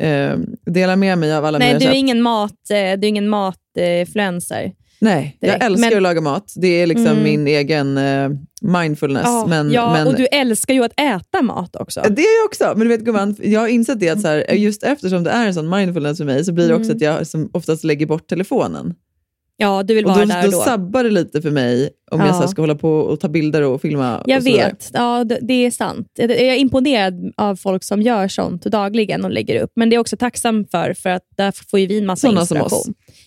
eh, delar med mig av alla Nej, mina du är recept. ingen mat, eh, du är ingen matfluencer. Nej, jag direkt. älskar Men- att laga mat. Det är liksom Mm. min egen eh, mindfulness. Ja, men, ja, men, och du älskar ju att äta mat också. Det är jag också. Men du vet gumman, jag har insett det att så här, just eftersom det är en sån mindfulness för mig så blir det också Mm. att jag som oftast lägger bort telefonen. Ja, du vill Och vara då, där då och då. sabbar det lite för mig om jag Ja. så här, ska hålla på och ta bilder och filma. Jag och vet, ja, det, är sant. Jag jag är imponerad av folk som gör sånt dagligen och lägger upp. Men det är också tacksam för, för att där får ju vi en massa som inspiration. oss.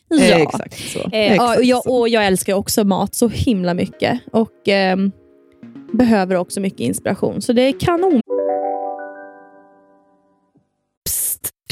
Ja. Eh, exakt så. Eh, Exakt och, jag, så. och jag älskar också mat så himla mycket. Och ehm, behöver också mycket inspiration. Så det är kanon.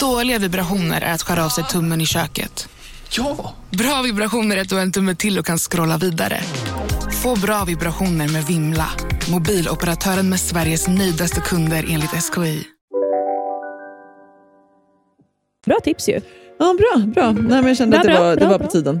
Dåliga vibrationer är att skära av sig tummen i köket. Ja! Bra vibrationer är att du har en tumme till och kan scrolla vidare. Få bra vibrationer med Vimla. Mobiloperatören med Sveriges nöjdaste kunder enligt SKI. Bra tips ju. Ja, bra. bra. Nej, men jag kände Bra, att det bra, var, det bra, var bra. på tiden.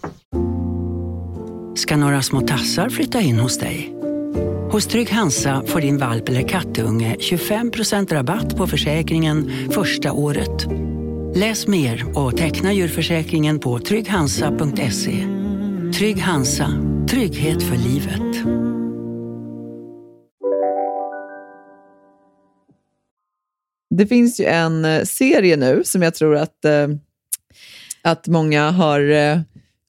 Ska några små tassar flytta in hos dig? Hos Trygg Hansa får din valp eller kattunge 25% rabatt på försäkringen första året. Läs mer och teckna djurförsäkringen på trygghansa.se. Trygg Hansa, trygghet för livet. Det finns ju en eh, serie nu som jag tror att, eh, att många har eh,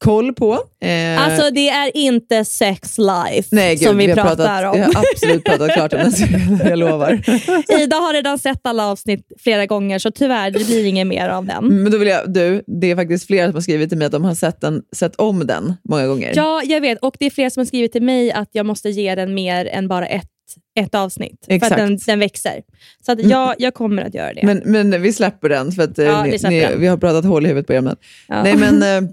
koll på. Eh, Alltså det är inte sex life nej, gud, som vi, har pratar pratat, om. Vi har absolut pratat klart om den (laughs) jag lovar. (laughs) Ida har redan sett alla avsnitt flera gånger, så tyvärr, det blir inget mer av den. Men då vill jag, du, det är faktiskt flera som har skrivit till mig att de har sett, den, sett om den många gånger. Ja, jag vet. Och det är flera som har skrivit till mig att jag måste ge den mer än bara ett, ett avsnitt. För Exakt. att den, den växer. Så att Mm. jag, jag kommer att göra det. Men, men vi släpper den, för att eh, Ja, vi ni, släpper ni, den. vi har pratat hål i huvudet på er. Men. Ja. Nej, men, (laughs) eh,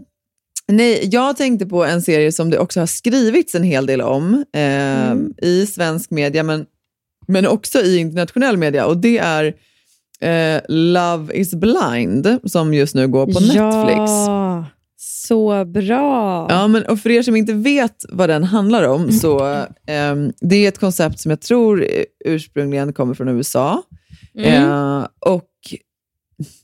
nej, jag tänkte på en serie som det också har skrivits en hel del om eh, Mm. i svensk media, men, men också i internationell media. Och det är eh, Love is blind, som just nu går på Netflix. Ja, så bra. Ja, men, och för er som inte vet vad den handlar om, så ehm, det är ett koncept som jag tror eh, ursprungligen kommer från USA. Mm. Eh, och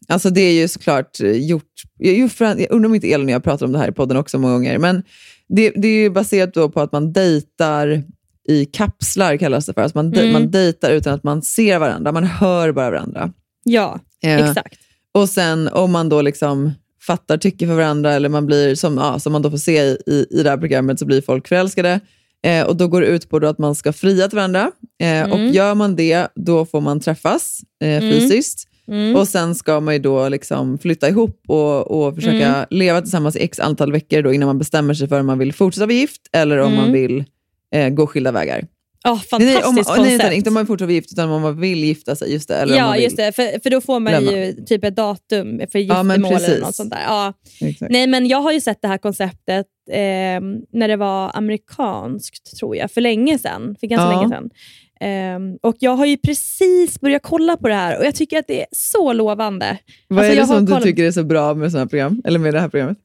alltså det är ju såklart eh, gjort, jag, jag undrar om inte Elin och jag pratar om det här i podden också många gånger, men det, det är ju baserat på att man dejtar i kapslar, kallas det för. Alltså man, Mm. man dejtar utan att man ser varandra, man hör bara varandra. Ja, Eh, exakt. Och sen om man då liksom fattar tycke för varandra, eller man blir, som, ja, som man då får se i, i, i det här programmet, så blir folk förälskade. Eh, och då går det ut på att man ska fria till varandra. Eh, Mm. Och gör man det, då får man träffas eh, Mm. Mm. Och sen ska man ju då liksom flytta ihop och, och försöka Mm. leva tillsammans i x antal veckor då, innan man bestämmer sig för om man vill fortsätta vara gift eller om Mm. man vill eh, gå skilda vägar. Ja, Nej, nej, om, fantastiskt koncept. nej, inte om man fortsätter vara gift, utan om man vill gifta sig. Just det, eller ja, vill. just det. För, för då får man glömma. ju typ ett datum för Ja, giftermål eller precis. något sånt där. Ja. Exakt. Nej, men jag har ju sett det här konceptet eh, när det var amerikanskt, tror jag, för länge sedan. För ganska Ja. länge sedan. Ehm, och Jag har ju precis börjat kolla på det här och jag tycker att det är så lovande. Vad Alltså, är det som du tycker är så bra med här program? Eller med det här programmet?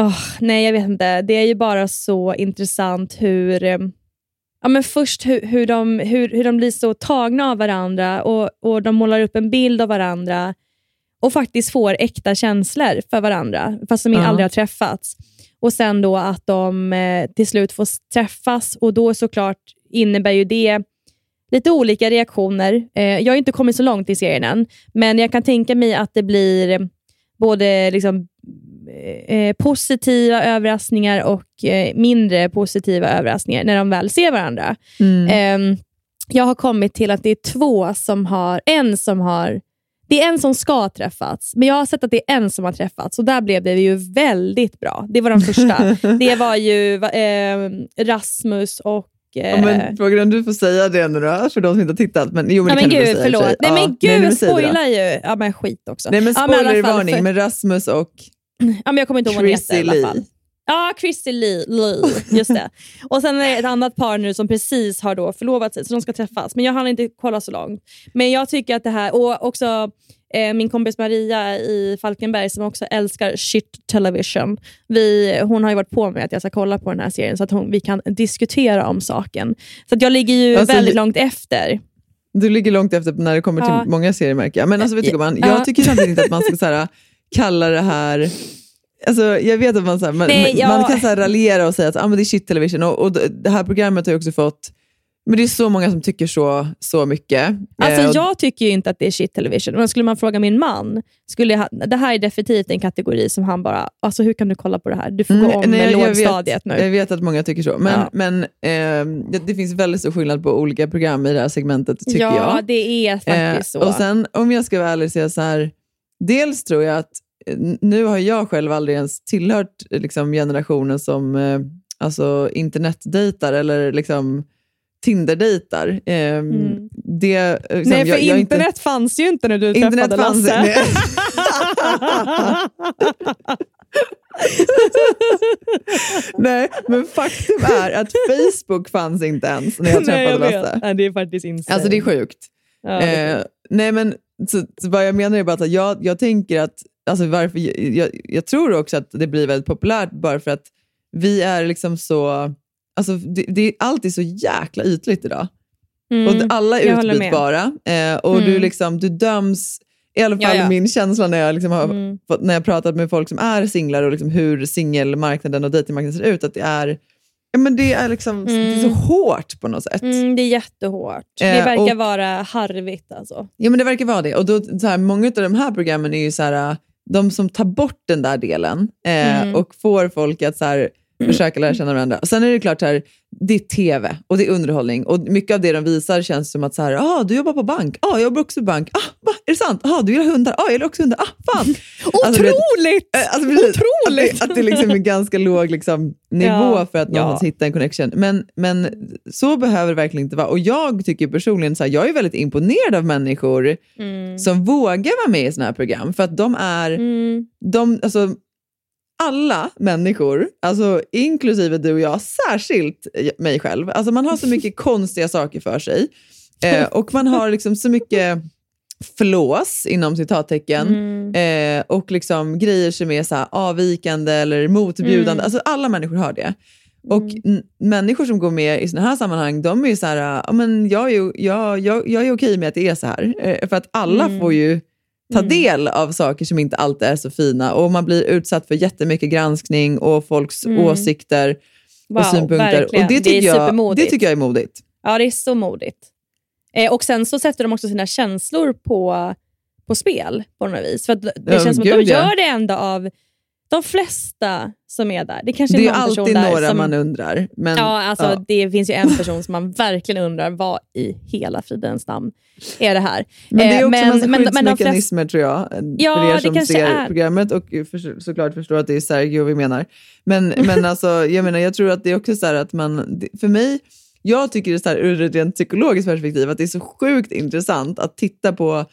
Åh, nej, jag vet inte. Det är ju bara så intressant hur... eh, Ja, men först hur, hur, de, hur, hur de blir så tagna av varandra och, och de målar upp en bild av varandra och faktiskt får äkta känslor för varandra, fast de Ja. aldrig har träffats. Och sen då att de eh, till slut får träffas och då såklart innebär ju det lite olika reaktioner. Eh, jag har inte kommit så långt i serien än, men jag kan tänka mig att det blir eh, både liksom, eh, positiva överraskningar och eh, mindre positiva överraskningar när de väl ser varandra. Mm. Ehm, jag har kommit till att det är två som har, en som har det är en som ska träffats, men jag har sett att det är en som har träffats och där blev det ju väldigt bra. Det var de första. (laughs) det var ju va- eh, Rasmus och... Eh, Ja, men, frågan om du får säga det nu då, för de som inte har tittat. Men, jo, men ja, det men gud, säga förlåt. Nej Ja, men gud, då. spoilar ju. Ja men skit också. Nej men ja, spoilervarning för- med Rasmus och (clears throat) Ja, men jag kommer inte ihåg hon heter Chrissy i alla Lee. fall. Ja, Chrissy Lee. Lee. Just det. Och sen är det ett annat par nu som precis har då förlovat sig, så de ska träffas. Men jag hann inte kolla så långt. Men jag tycker att det här, och också eh, min kompis Maria i Falkenberg som också älskar shit television. Vi, hon har ju varit på mig att jag ska kolla på den här serien så att hon, vi kan diskutera om saken. Så att jag ligger ju Alltså, väldigt jag- långt efter. Du ligger långt efter när det kommer till Ja. många serier märker jag. Men alltså, vet du, man, Ja. jag tycker samtidigt inte att man ska så här, kalla det här Alltså, jag vet att man, så här, man, Nej, man ja. kan så här, raljera och säga att ah, men det är shit television och, och det här programmet har ju också fått men det är så många som tycker så, så mycket. Alltså, Eh, och- jag tycker ju inte att det är shit television. Men skulle man fråga min man, skulle jag, det här är definitivt en kategori som han bara, alltså hur kan du kolla på det här? Du får gå Mm, om nej, med jag lågstadiet vet, nu. Jag vet att många tycker så, men, Ja. men ehm, det, det finns väldigt stor skillnad på olika program i det här segmentet, tycker ja, jag. det är faktiskt Eh, så. Och sen om jag ska vara ärlig säga så här, dels tror jag att eh, nu har jag själv aldrig ens tillhört eh, liksom, generationen som eh, alltså, internetdejtar eller liksom, Tinder-dejtar. Eh, det, eh, liksom, Mm. Nej, för jag, jag internet inte, fanns ju inte när du Internet träffade fanns Lasse. (laughs) nej. Nej, men faktum är att Facebook fanns inte ens när jag (laughs) Nej, jag träffade. Lasse. Nej, det är faktiskt insane. Alltså det är sjukt. Ja, eh, nej men så, så vad jag menar är bara att jag, jag tänker att, alltså varför, jag, jag tror också att det blir väldigt populärt bara för att vi är liksom så, alltså det, det är alltid så jäkla ytligt idag. Mm, och alla är utbytbara eh, och du, Mm. liksom, du döms, i alla fall Ja, ja. min känsla när jag, liksom har, Mm. när jag pratat med folk som är singlar och liksom hur singelmarknaden och dejtingmarknaden ser ut, att det är, ja, men det är, liksom, det är så Mm. hårt på något sätt. Mm, det är jättehårt. det Eh, verkar och- vara harvigt alltså. Ja men det verkar vara det. Och då, så här, många av de här programmen är ju så här, de som tar bort den där delen eh, Mm. och får folk att så här, försöka lära känna varandra. Och sen är det klart, så här, det är tv och det är underhållning och mycket av det de visar känns som att så här, ah, du jobbar på bank, ah, jag jobbar också på bank, ah, va, är det sant? Ah, du gillar hundar, ah, jag gillar också hundar, ah, fan. Alltså, du vet, Otroligt! eh, Alltså, precis, Otroligt! Att det, att det liksom är ganska låg liksom, nivå Ja, för att någonstans ja. hitta en connection. Men, men så behöver det verkligen inte vara. Och jag tycker personligen, så här, jag är väldigt imponerad av människor Mm. som vågar vara med i sådana här program. För att de är, Mm. de, alltså, alla människor, alltså inklusive du och jag, särskilt mig själv, alltså man har så mycket (laughs) konstiga saker för sig. Eh, och man har liksom så mycket flås, inom citattecken, Mm. eh, och liksom grejer som är så här avvikande eller motbjudande. Mm. Alltså alla människor har det. Och n- människor som går med i sådana här sammanhang, de är ju så här, ja, men jag är, ju, jag, jag, jag är okej med att det är så här. Eh, för att alla Mm. får ju ta del av saker som inte alltid är så fina och man blir utsatt för jättemycket granskning och folks Mm. åsikter Wow, och synpunkter. verkligen. Och det, Det är tycker jag, det tycker jag är modigt. Ja, det är så modigt. Eh, och sen så sätter de också sina känslor på, på spel på något vis. För att det Ja, känns som att de gud, ja. gör det ändå av De flesta som är där. Det kanske Det är är någon person alltid några som, man undrar. Men, ja, alltså, ja. Det finns ju en person som man (laughs) verkligen undrar vad i hela fridens namn är det här. Men det är Eh, också en massa men skyddsmekanismer tror jag, Ja, för er det som ser är. programmet och för, såklart förstår att det är Sergio vi menar. Men, men (laughs) alltså, jag menar, jag tror att det är också så att man, det- för mig, jag tycker det är så här, ur ett rent psykologiskt perspektiv att det är så sjukt intressant att titta på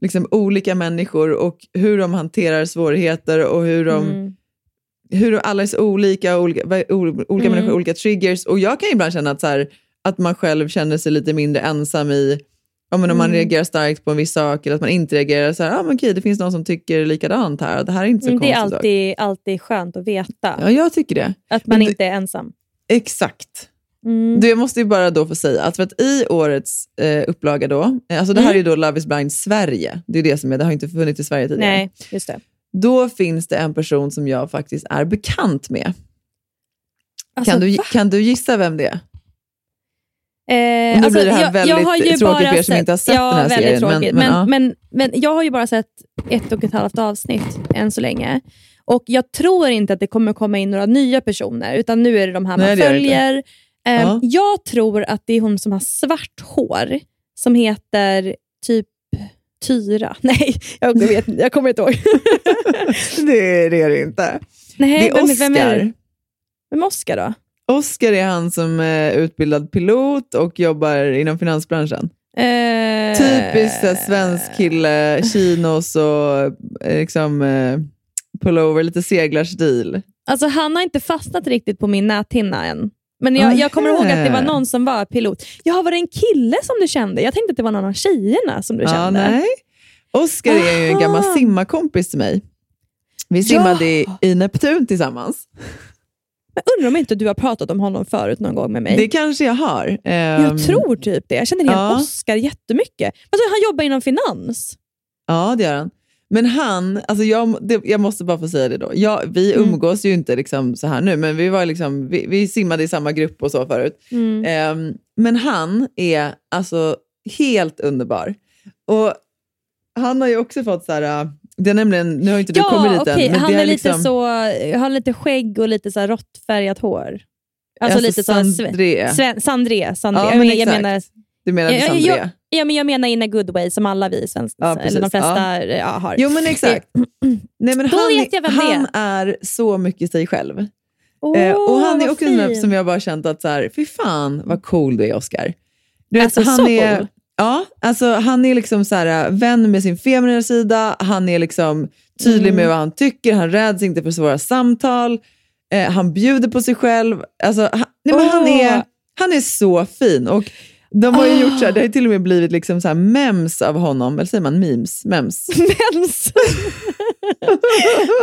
liksom, olika människor och hur de hanterar svårigheter och hur de Mm. hur alla är så olika, olika, olika Mm. människor olika triggers. Och jag kan ibland känna att, så här, att man själv känner sig lite mindre ensam i Ja, men om man Mm. reagerar starkt på en viss sak eller att man inte reagerar så här, ah, men okej, det finns någon som tycker likadant här. Det här är inte så Mm, det är konstigt. alltid, alltid skönt att veta. Ja, jag tycker det. Att man Men inte är ensam. Exakt. Mm. Du, jag måste ju bara då få säga att för att i årets eh, upplaga då, eh, alltså det här Mm. är ju då Love is blind Sverige, det är det som är, det har inte funnits i Sverige tidigare. Nej, just det. Då finns det en person som jag faktiskt är bekant med. Alltså, kan, du, va? kan du gissa vem det är? Eh, nu blir det här väldigt har ju tråkigt bara för er som inte har sett ja, den här väldigt serien, men- Tråkigt. men, Men, ja. men, men, jag har ju bara sett ett och ett halvt avsnitt än så länge. Och Jag tror inte att det kommer komma in några nya personer, utan nu är det de här Nej, man det det inte. följer. Eh, Ja. Jag tror att det är hon som har svart hår, som heter typ Tyra. (laughs) Nej, jag, vet, jag kommer inte ihåg. det, (laughs) det är det inte. Nej, det är vem, Oscar. vem är det? Vem är Oscar då? Oscar är han som är utbildad pilot och jobbar inom finansbranschen. Eh, Typiskt svensk kille, chinos och eh, liksom, eh, pullover, lite seglarstil. Alltså han har inte fastnat riktigt på min näthinna än. Men jag, jag kommer ihåg att det var någon som var pilot. Ja, var det en kille som du kände? Jag tänkte att det var någon av tjejerna som du Ja, kände. nej. Oscar är ju en gammal simmarkompis till mig. Vi simmade i, i Neptun tillsammans. Men undrar om inte du har pratat om honom förut någon gång med mig? Det kanske jag har. jag Ehm, tror typ det. Jag känner igen ja. Oscar jättemycket. Alltså, han jobbar inom finans. Ja, det gör han. Men han, alltså jag, det, jag måste bara få säga det då. Jag, vi Mm. umgås ju inte liksom så här nu, men vi, var liksom, vi, vi simmade i samma grupp och så förut. Mm. Ehm, men han är alltså helt underbar. Och han har ju också fått så här, äh, det är nämligen, nu har inte du kommit dit okej. än, men Han är är lite liksom, så, har lite skägg och lite så här råttfärgat hår. Alltså, Alltså lite så Sandré. Sven, Sandré. Sandré. Ja, jag, men jag exakt. menar, du menar jag, jag, Sandré? Ja, men jag menar in a good way, som alla vi svenskar, Ja, eller de flesta Ja. ja. har. Jo men exakt. (clears throat) Nej, men Då han, vet jag vem det han är så mycket sig själv. Åh, Eh, och han är också en där fint. som jag bara känt att, så här, fy fan vad cool du är Oscar. Du vet, Alltså, han så är, cool. Ja, alltså han är liksom så här, vän med sin feminina sida, han är liksom tydlig Mm. med vad han tycker, han räds inte för svåra samtal, eh, han bjuder på sig själv. Alltså, han, nej, men han, Åh. är, han är så fin. Och de har ju Ah. gjort så här, det har ju till och med blivit liksom så här mems av honom, eller säger man memes? Mems. (laughs) Mems. (laughs)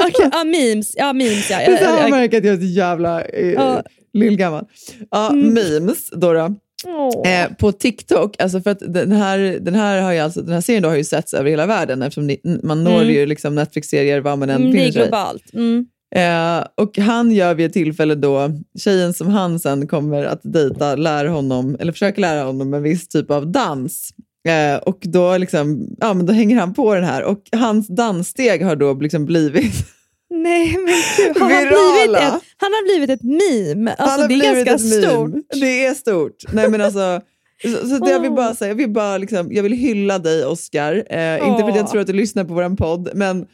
Okej, ja, memes. Ja, memes ja. Jag- man jag- märker att jag är så jävla eh, Ja. lillgammal. Ja, Mm. memes då. då. Åh. Eh, på TikTok, alltså för att den här, den här, har ju alltså, den här serien då har ju setts över hela världen eftersom ni, man når Mm. ju liksom Netflix-serier var man än Mm, det är befinner sig. globalt. Mm. Eh, och han gör vid ett tillfälle då, tjejen som han sen kommer att dejta lär honom, eller försöker lära honom en viss typ av dans. Eh, och då, liksom, ja, men då hänger han på den här och hans danssteg har då liksom blivit (laughs) Nej, men gud. Han, har Virala. blivit ett, han har blivit ett meme. Alltså, Han har det är ganska stort. meme. Det är stort. Nej, men alltså, så, så det jag vill bara säga, jag vill, bara liksom, jag vill hylla dig Oscar. Eh, inte för att jag tror att du lyssnar på vår podd, men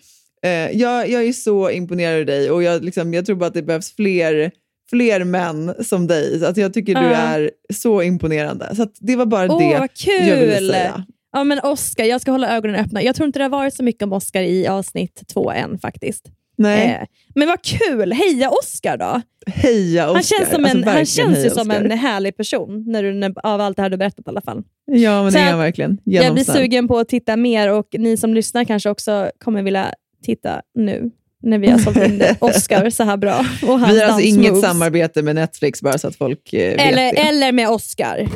eh, jag, jag är så imponerad av dig och jag, liksom, jag tror bara att det behövs fler, fler män som dig. Så att jag tycker du är så imponerande. Så det var bara Åh, det vad jag ville kul! säga. Ja, men Oscar, jag ska hålla ögonen öppna. Jag tror inte det har varit så mycket om Oscar i avsnitt två än faktiskt. Nej. Eh, men vad kul! Heja Oscar då! Heja Oscar. Han känns, som Alltså, en, han verkligen känns ju som en härlig person när du, när, av allt det här du berättat i alla fall. Ja, men Så det är han verkligen. Jag blir Genomsnäll. sugen på att titta mer och ni som lyssnar kanske också kommer vilja titta nu när vi har sålt in (laughs) Oscar så här bra. Vi har alltså inget dansmoves. samarbete med Netflix bara så att folk eh, vet Eller, det. (laughs) eller med Oscar.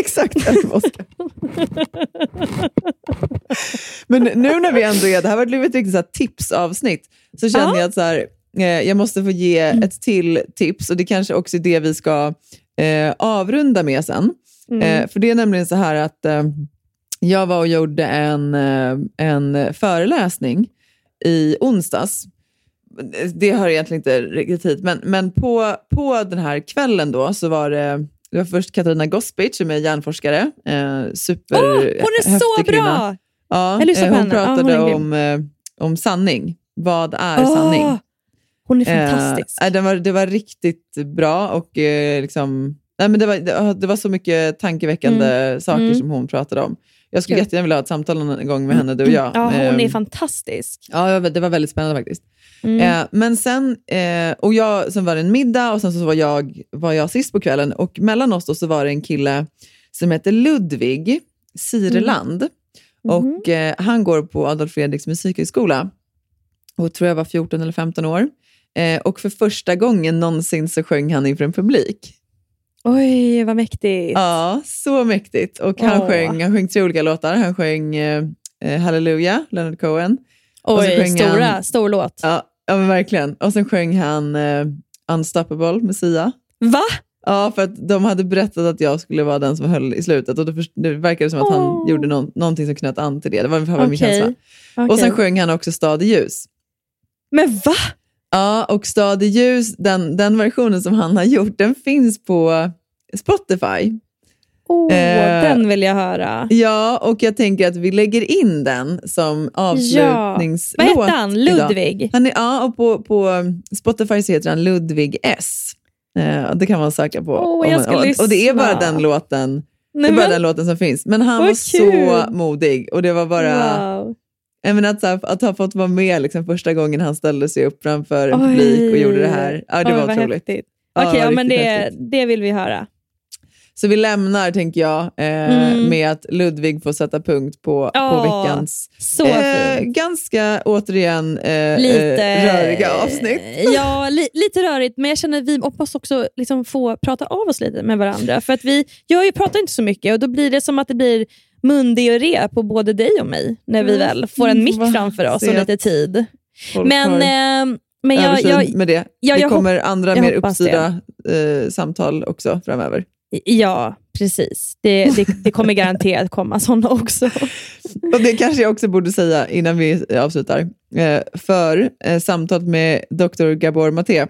Exakt, eller med Oscar. (laughs) Men nu när vi ändå är, det här har blivit ett riktigt så här tipsavsnitt, så känner jag att så här, eh, jag måste få ge Mm. ett till tips och det kanske också är det vi ska eh, avrunda med sen. Mm. Eh, för det är nämligen så här att eh, jag var och gjorde en, eh, en föreläsning i onsdags det hör egentligen inte riktigt hit, men, men på, på den här kvällen då så var det, det var först Katarina Gospic som är hjärnforskare. Eh, super Åh, hon är så häftig bra! Kvinna. Ja, eh, hon. Ja, pratade hon grym. om, eh, om sanning. Vad är Åh, sanning? Hon är fantastisk. Eh, det, var, det var riktigt bra och eh, liksom, nej, men det, var, det, det var så mycket tankeväckande Mm. saker Mm. som hon pratade om. Jag skulle Kul. jättegärna vilja ha ett samtal någon gång med henne, du och jag. Ja, hon är Ehm, fantastisk. Ja, det var väldigt spännande faktiskt. Mm. Eh, men sen, eh, och jag, sen var det en middag och sen så var jag, var jag sist på kvällen och mellan oss då så var det en kille som heter Ludvig Sireland. Mm. Och eh, han går på Adolf Fredriks musikhögskola och tror jag var 14 eller 15 år. Eh, och för första gången någonsin så sjöng han inför en publik. Oj, vad mäktigt. Ja, så mäktigt. Och han, Åh. sjöng, han sjöng tre olika låtar. Han sjöng eh, eh, Halleluja, Leonard Cohen. Och Oj, stora, han- stor låt. Ja, ja men verkligen. Och sen sjöng han eh, Unstoppable med Sia. Va? Ja, för att de hade berättat att jag skulle vara den som höll i slutet och det verkade som att han Åh. gjorde någon, någonting som knöt an till det. Det var ungefär min Okej. känsla. Och Okej. sen sjöng han också Stad i ljus. Men va? Ja, och Stad i ljus, den, den versionen som han har gjort, den finns på Spotify. Oh, Eh, den vill jag höra. Ja, och jag tänker att vi lägger in den som avslutningslåt. Ja. Vad hette han? idag. Ludvig? Han är, ja, och på, på Spotify så heter han Ludvig S. Eh, det kan man söka på. Om jag ska och, och det är bara lyssna. den låten det Nej, är bara men- den låten som finns. Men han Vad var så modig och det var bara... Wow. Menar, att, här, att ha fått vara med liksom, första gången han ställde sig upp framför en publik och gjorde det här. Ja, det Oj, var otroligt. häftigt. Okej, ja, men det, häftigt. det vill vi höra. Så vi lämnar, tänker jag, eh, Mm. med att Ludvig får sätta punkt på, på Ja, veckans eh, ganska, återigen, eh, Lite eh, röriga avsnitt. (laughs) Ja, li, lite rörigt, men jag känner att vi hoppas också liksom få prata av oss lite med varandra. För att vi jag pratar inte så mycket och då blir det som att det blir mundiarré på både dig och mig när vi Mm. väl får en mick Va? framför oss och lite tid. Folk Men, eh, men jag, jag, med det. ja, det kommer andra mer uppstyrda eh, samtal också framöver. ja, precis. Det, det, det kommer garanterat komma sådana också. Och Det kanske jag också borde säga innan vi avslutar. Eh, för eh, samtalet med Dr. Gabor Maté,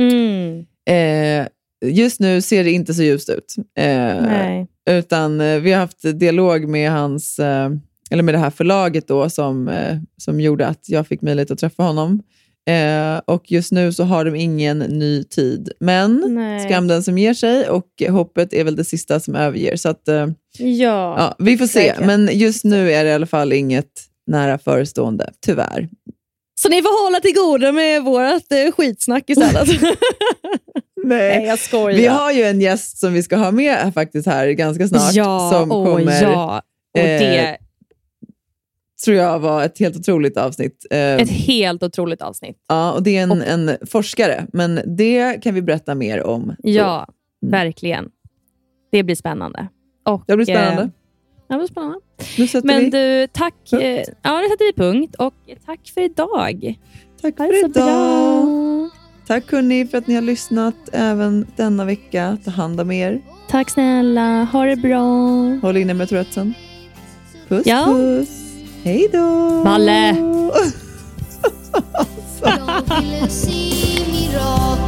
Mm. eh, just nu ser det inte så ljust ut. Eh, utan eh, vi har haft dialog med hans, eh, eller med det här förlaget då som, eh, som gjorde att jag fick möjlighet att träffa honom. Eh, och just nu så har de ingen ny tid. Men Nej. skam den som ger sig och hoppet är väl det sista som överger. Så att, eh, Ja, ja, vi får se. säkert. Men just nu är det i alla fall inget nära förestående, tyvärr. Så ni får hålla till godo med vårt eh, skitsnack istället. (laughs) (laughs) Nej. jag skojar. Vi har ju en gäst som vi ska ha med faktiskt här ganska snart. Ja, som åh, kommer, ja. Och det- eh, tror jag var ett helt otroligt avsnitt. Eh, Ett helt otroligt avsnitt. ja, och det är en, en forskare, men det kan vi berätta mer om. då. Ja, verkligen. Det blir spännande. Och, Det blir spännande. eh, det blir spännande. Nu sätter Men vi du, tack. eh, Ja, nu sätter vi punkt. Och tack för idag. Tack för det idag. bra. Tack hörni för att ni har lyssnat även denna vecka. Ta hand om er. Tack snälla. Ha det bra. Håll inne med Tourettesen. Puss Ja. puss. Hej då. Balle. (laughs) Jag